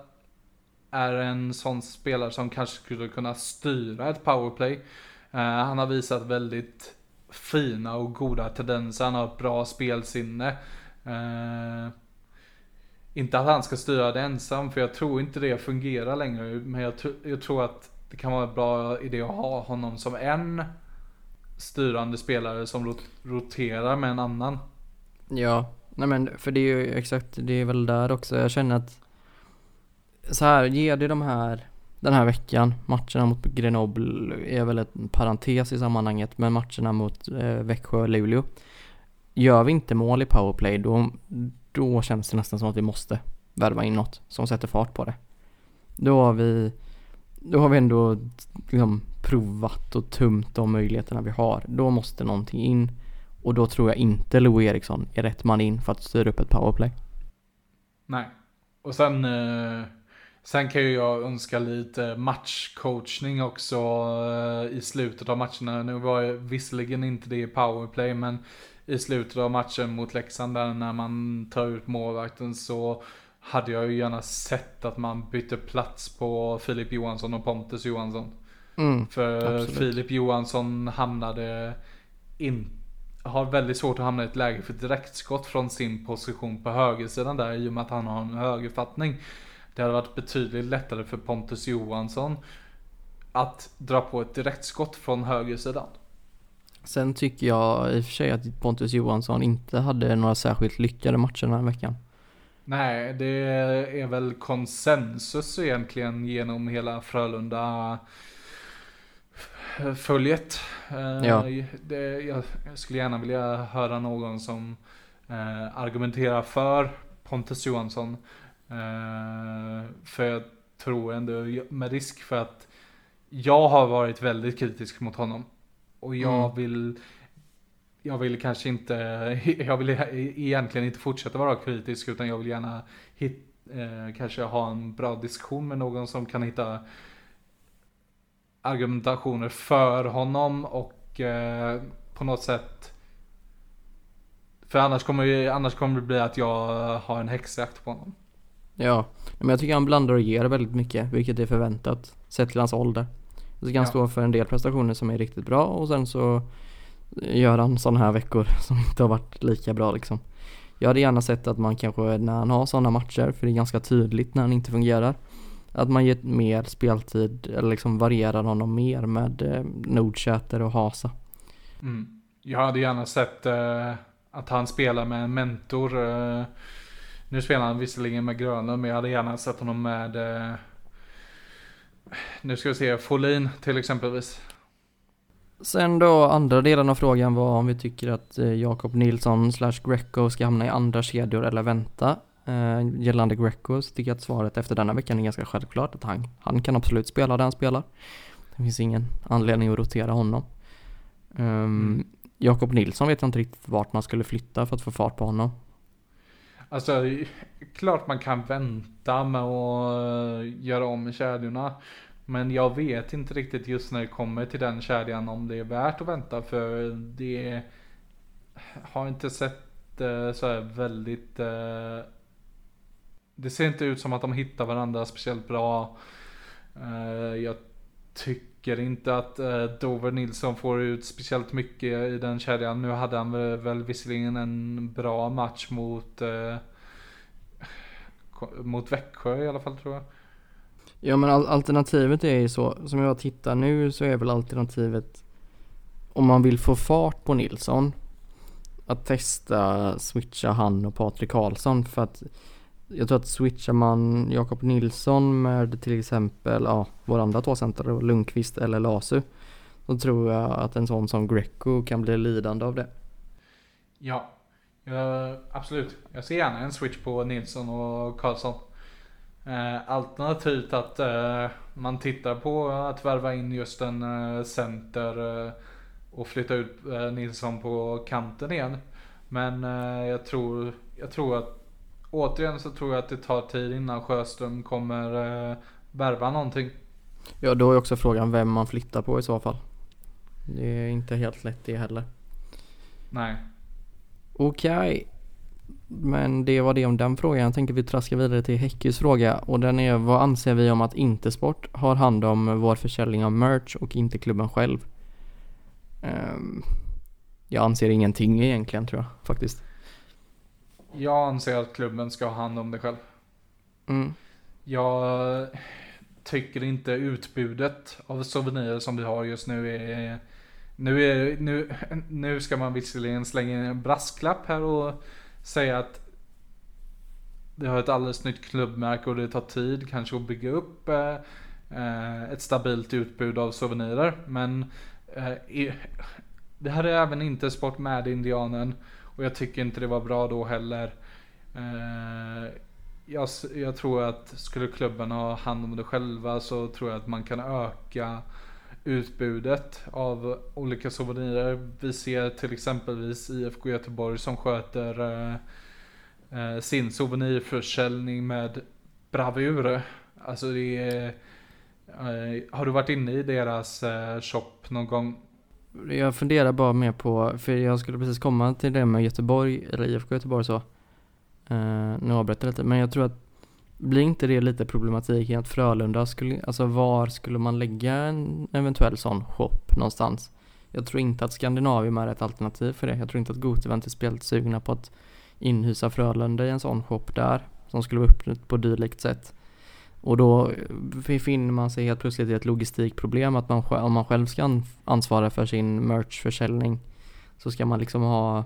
är en sån spelare som kanske skulle kunna styra ett powerplay. Eh, han har visat väldigt fina och goda tendenser, han har ett bra spelsinne. Eh, inte att han ska styra det ensam, för jag tror inte det fungerar längre. Men jag, jag tror att det kan vara en bra idé att ha honom som en styrande spelare som roterar med en annan. Ja, nej men för det är ju exakt, det är väl där också. Jag känner att så här, ger det de här den här veckan, matcherna mot Grenoble är väl en parentes i sammanhanget, men matcherna mot eh, Växjö och Luleå. Gör vi inte mål i powerplay då, då känns det nästan som att vi måste värva in något som sätter fart på det. Då har vi, då har vi ändå liksom provat och tumt de möjligheterna vi har. Då måste någonting in och då tror jag inte Lou Eriksson är rätt man in för att styra upp ett powerplay. Nej, och sen eh, Sen kan ju jag önska lite matchcoachning också eh, i slutet av matcherna. Nu var jag visserligen inte det i powerplay men i slutet av matchen mot Leksand där när man tar ut målvakten så hade jag ju gärna sett att man bytte plats på Filip Johansson och Pontus Johansson. Mm, För absolut. Filip Johansson hamnade in, har väldigt svårt att hamna i ett läge för direktskott från sin position på högersidan där i och med att han har en högerfattning. Det hade varit betydligt lättare för Pontus Johansson att dra på ett direktskott från högersidan. Sen tycker jag i och för sig att Pontus Johansson inte hade några särskilt lyckade matcher den här veckan. Nej, det är väl konsensus egentligen genom hela Frölunda följet. Eh, ja. Det, jag skulle gärna vilja höra någon som eh, argumenterar för Pontus Johansson. Eh, för jag tror ändå, med risk för att jag har varit väldigt kritisk mot honom. Och jag mm. vill jag vill kanske inte, jag vill egentligen inte fortsätta vara kritisk utan jag vill gärna hit, eh, kanske ha en bra diskussion med någon som kan hitta argumentationer för honom och eh, på något sätt för annars kommer, annars kommer det bli att jag har en häxjakt på honom. Ja, men jag tycker han blandar och ger väldigt mycket, vilket är förväntat sett till hans ålder. Jag tycker han Ja. står för en del prestationer som är riktigt bra och sen så gör han sådana här veckor som inte har varit lika bra liksom. Jag hade gärna sett att man kanske när han har sådana matcher, för det är ganska tydligt när han inte fungerar, att man ger mer speltid eller liksom varierar honom mer med eh, Nordsäter och Hasa. Mm. Jag hade gärna sett eh, att han spelar med en mentor. Eh, nu spelar han visserligen med Grönlund, men jag hade gärna sett honom med eh, nu ska vi se, Folin till exempelvis. Sen då andra delen av frågan var om vi tycker att eh, Jakob Nilsson slash Greco ska hamna i andra kedjor eller vänta. Eh, gällande Greco så tycker jag att svaret efter denna veckan är ganska självklart att han, han kan absolut spela där han spelar. Det finns ingen anledning att rotera honom. Um. Jakob Nilsson vet jag inte riktigt vart man skulle flytta för att få fart på honom. Alltså, klart man kan vänta med att eh, göra om kedjorna. Men jag vet inte riktigt just när det kommer till den kedjan om det är värt att vänta för det har inte sett eh, så här väldigt eh, Det ser inte ut som att de hittar varandra speciellt bra. Jag tycker tycker inte att eh, Dover Nilsson får ut speciellt mycket i den kedjan. Nu hade han väl, väl visserligen en bra match mot eh, mot Växjö i alla fall tror jag. Ja men alternativet är ju så, som jag tittar nu så är väl alternativet om man vill få fart på Nilsson att testa switcha han och Patrik Karlsson för att jag tror att switchar man Jakob Nilsson med till exempel ja, våra andra två center, Lundqvist eller Lasu Då tror jag att en sån som Greco kan bli lidande av det. Ja, ja, absolut. Jag ser gärna en switch på Nilsson och Karlsson. Eh, alternativt att eh, man tittar på att värva in just en eh, center eh, och flytta ut eh, Nilsson på kanten igen. Men eh, jag, tror, jag tror att återigen så tror jag att det tar tid innan Sjöström kommer eh, värva någonting. Ja då är också frågan vem man flyttar på i så fall. Det är inte helt lätt det heller. Nej. Okej. Men det var det om den frågan. Jag tänker vi traskar vidare till Häckys fråga och den är vad anser vi om att Intersport har hand om vår försäljning av merch och inte klubben själv? Ehm, jag anser ingenting egentligen tror jag faktiskt. Jag anser att klubben ska ha hand om det själv. Mm. Jag tycker inte utbudet av souvenirer som vi har just nu är nu, är, nu, nu ska man visserligen slänga in en brasklapp här och säga att vi har ett alldeles nytt klubbmärke och det tar tid kanske att bygga upp eh, ett stabilt utbud av souvenirer. Men eh, det här är även inte sport med Indianen och jag tycker inte det var bra då heller. Eh, jag, jag tror att skulle klubben ha hand om det själva så tror jag att man kan öka utbudet av olika souvenirer. Vi ser till exempelvis IFK Göteborg som sköter eh, eh, sin souvenirförsäljning med bravur. Alltså det är, eh, har du varit inne i deras eh, shop någon gång? Jag funderar bara mer på, för jag skulle precis komma till det med Göteborg, eller IFK Göteborg så. Uh, nu avbröt jag lite, men jag tror att blir inte det lite problematik i att Frölunda skulle, alltså var skulle man lägga en eventuell sån shop någonstans? Jag tror inte att Skandinavium är ett alternativ för det. Jag tror inte att Gotevent är speciellt sugna på att inhysa Frölunda i en sån shop där, som skulle vara öppet på dylikt sätt. Och då finner man sig helt plötsligt i ett logistikproblem att man, om man själv ska an- ansvara för sin merchförsäljning så ska man liksom ha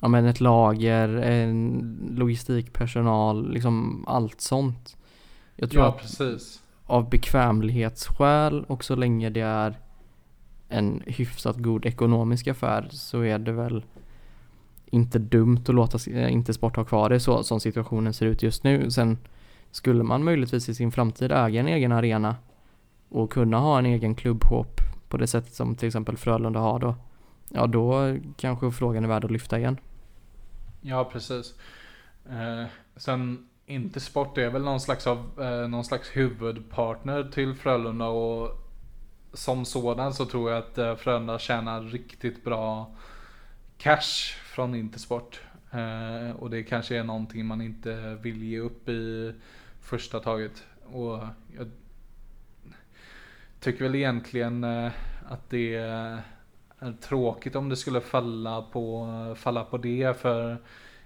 ja, men ett lager, en logistikpersonal, liksom allt sånt. Jag tror Ja, att precis. av bekvämlighetsskäl och så länge det är en hyfsat god ekonomisk affär så är det väl inte dumt att låta inte sport ha kvar det så som situationen ser ut just nu. Sen skulle man möjligtvis i sin framtid äga en egen arena och kunna ha en egen klubbshop på det sättet som till exempel Frölunda har då. Ja då kanske frågan är värd att lyfta igen. Ja, precis. Eh, sen Intersport är väl någon slags, av, eh, någon slags huvudpartner till Frölunda och som sådan så tror jag att eh, Frölunda tjänar riktigt bra cash från Intersport. Eh, och det kanske är någonting man inte vill ge upp i första taget. Och jag tycker väl egentligen eh, att det är tråkigt om det skulle falla på, falla på det. För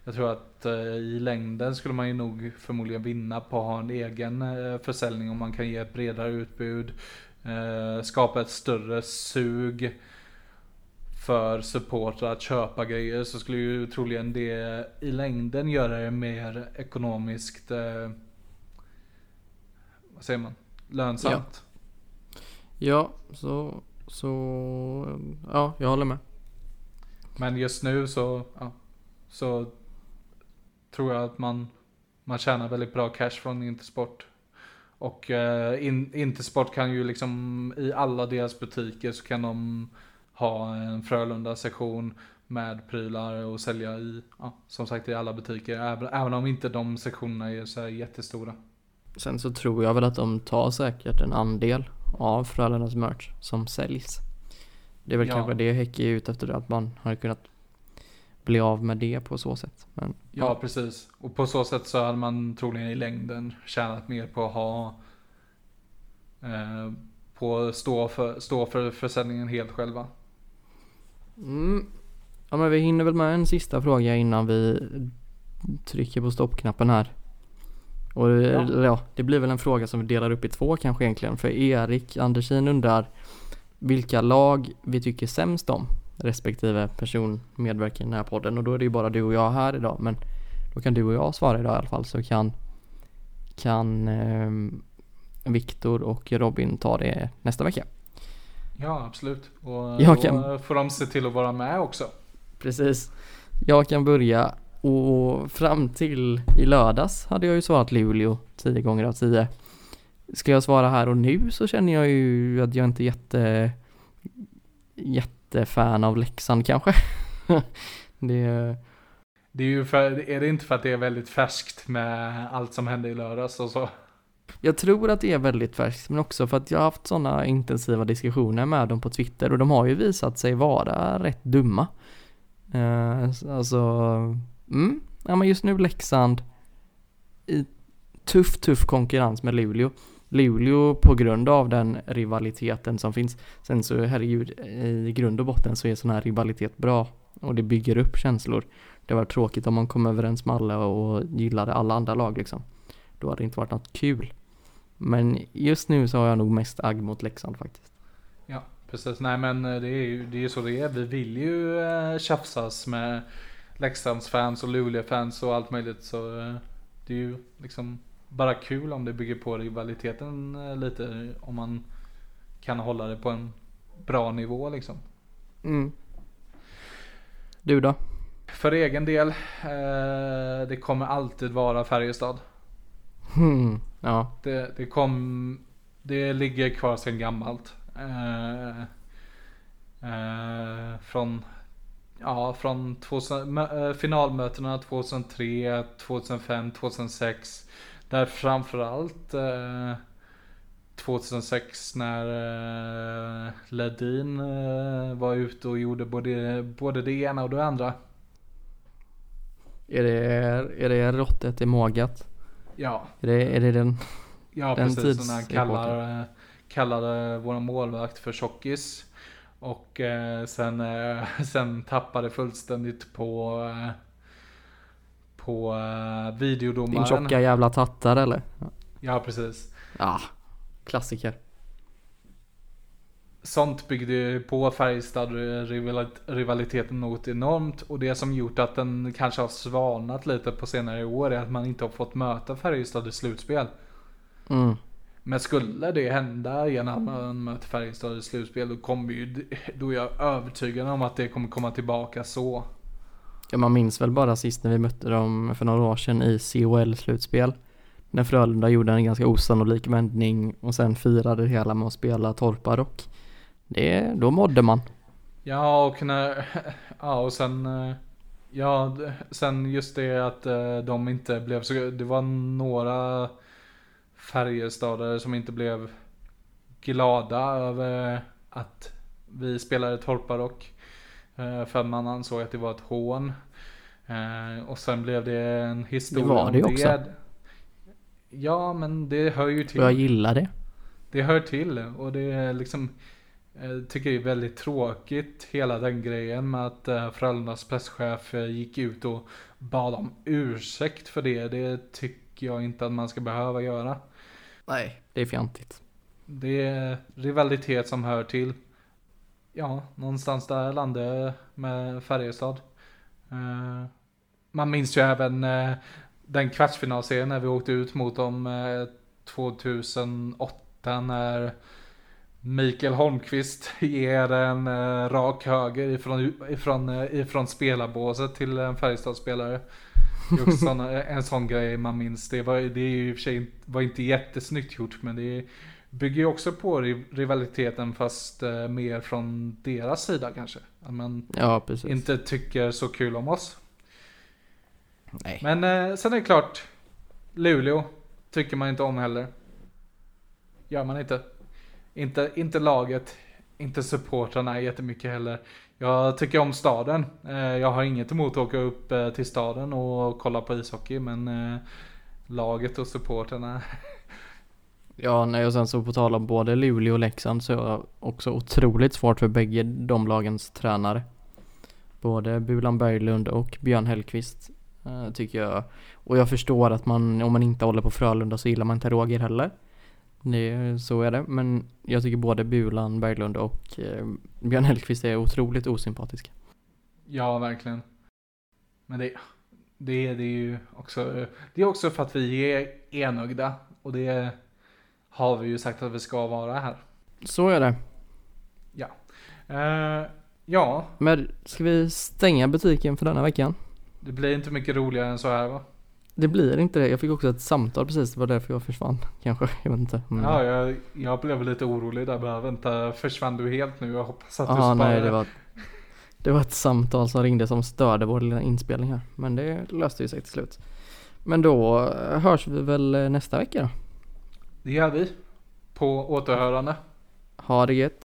jag tror att eh, i längden skulle man ju nog förmodligen vinna på att ha en egen eh, försäljning om man kan ge ett bredare utbud. Skapa ett större sug för supportrar att köpa grejer så skulle ju troligen det i längden göra det mer ekonomiskt vad säger man? Lönsamt. Ja, så, så, ja, jag håller med. Men just nu så, ja, så tror jag att man, man tjänar väldigt bra cash från Intersport. Och eh, in, Intersport kan ju liksom i alla deras butiker så kan de ha en Frölunda sektion med prylar och sälja i, ja, som sagt i alla butiker. Även, även om inte de sektionerna är så här jättestora. Sen så tror jag väl att de tar säkert en andel av Frölundas merch som säljs. Det är väl ja. kanske det Häcke är ute efter, att man har kunnat bli av med det på så sätt. Men, ja, ja, precis. Och på så sätt så hade man troligen i längden tjänat mer på att ha eh, på att stå för, stå för försäljningen helt själva. Mm. Ja men vi hinner väl med en sista fråga innan vi trycker på stoppknappen här. Och ja. ja. det blir väl en fråga som vi delar upp i två kanske egentligen. För Erik Andersin undrar vilka lag vi tycker sämst om respektive person medverkar i den här podden. Och då är det ju bara du och jag här idag. Men då kan du och jag svara idag i alla fall så kan, kan eh, Viktor och Robin ta det nästa vecka. Ja absolut. Och jag då får de se till att vara med också. Precis. Jag kan börja och fram till i lördags hade jag ju svarat Luleå 10 gånger av 10. Ska jag svara här och nu så känner jag ju att jag inte är jätte jättefan av Leksand kanske. det det är ju för, är det inte för att det är väldigt färskt med allt som hände i lördags och så? Jag tror att det är väldigt färskt, men också för att jag har haft sådana intensiva diskussioner med dem på Twitter och de har ju visat sig vara rätt dumma. Uh, alltså, Mm, ja men just nu Leksand i tuff, tuff konkurrens med Luleå. Luleå på grund av den rivaliteten som finns. Sen så herregud, i grund och botten så är sån här rivalitet bra och det bygger upp känslor. Det var tråkigt om man kom överens med alla och gillade alla andra lag liksom. Då hade det inte varit något kul. Men just nu så har jag nog mest agg mot Leksand faktiskt. Ja, precis. Nej men eh, det är ju det är så det är. Vi vill ju äh, tjafsas med Leksandsfans och Luleå-fans och allt möjligt så eh, det är ju liksom bara kul om det bygger på rivaliteten eh, lite om man kan hålla det på en bra nivå liksom. Mm. Du då? För egen del, eh, det kommer alltid vara Färjestad. Mm, ja. Det, det, kom, det ligger kvar sedan gammalt. Eh, eh, från Ja, från 2000, äh, finalmötena 2003, 2005, 2006. Där framförallt äh, 2006 när äh, Ledin äh, var ute och gjorde både, både det ena och det andra. Är det, är det råttet i mågat? Ja. Är det, är det den Ja, den precis. När han kallar, kallade våra målvakt för tjockis. Och eh, sen, eh, sen tappade fullständigt på eh, på videodomaren. Din tjocka jävla tattar eller? Ja, precis. Ja, klassiker. Sånt byggde på Färjestad rivaliteten något enormt och det som gjort att den kanske har svalnat lite på senare år är att man inte har fått möta Färjestad i slutspel. Mm. Men skulle det hända igen att man möter Färjestad i slutspel då kommer ju, då är jag övertygad om att det kommer komma tillbaka så. Ja man minns väl bara sist när vi mötte dem för några år sedan i COL slutspel. När Frölunda gjorde en ganska osannolik vändning och sen firade det hela med att spela torparrock. Det, då mådde man. Ja och när, ja och sen, ja sen just det att eh, de inte blev så, det var några Färjestadare som inte blev glada över att vi spelade torparrock. Eh, för att man ansåg att det var ett hån. Eh, och sen blev det en historia det var det. Också. Ja, men det hör ju till. Och jag gillar det. Det hör till och det är liksom jag tycker det är väldigt tråkigt hela den grejen med att Frölundas presschef gick ut och bad om ursäkt för det. Det tycker jag inte att man ska behöva göra. Nej, det är fjantigt. Det är rivalitet som hör till. Ja, någonstans där landade med Färjestad. Uh, man minns ju även uh, den kvartsfinalserien när vi åkte ut mot dem 2008 när Mikael Holmqvist ger en rak höger ifrån, ifrån, ifrån spelarbåset till en Färjestadspelare. Det är också sån, en sån grej man minns. Det, var, det är ju i och för sig var inte jättesnyggt gjort men det bygger ju också på rivaliteten fast uh, mer från deras sida kanske. Att man ja, inte tycker så kul om oss. Nej. Men uh, sen är det klart, Luleå tycker man inte om heller. Gör man inte. Inte, inte laget, inte supportrarna jättemycket heller. Jag tycker om staden. Eh, jag har inget emot att åka upp eh, till staden och kolla på ishockey men eh, laget och supportrarna. Ja, nej och sen så på tal om både Luleå och Leksand så är jag också otroligt svårt för bägge de lagens tränare. Både Bulan Berglund och Björn Hellkvist tycker jag. Och jag förstår att man, om man inte håller på Frölunda så gillar man inte Roger heller. Det, så är det, men jag tycker både Bulan Berglund och eh, Björn Hellkvist är otroligt osympatiska. Ja, verkligen. Men det, det, det är ju också, det är också för att vi är enögda och det har vi ju sagt att vi ska vara här. Så är det. Ja. Uh, ja. Men ska vi stänga butiken för denna veckan? Det blir inte mycket roligare än så här va? Det blir inte det. Jag fick också ett samtal precis, det var därför jag försvann. Kanske, jag vet inte. Mm. Ja, jag, jag blev lite orolig där bara, vänta, försvann du helt nu? Jag hoppas att Aha, du sparar. nej det var, det var ett samtal som ringde som störde vår lilla inspelning här. Men det löste ju sig till slut. Men då hörs vi väl nästa vecka då? Det gör vi. På återhörande. Ha det gött.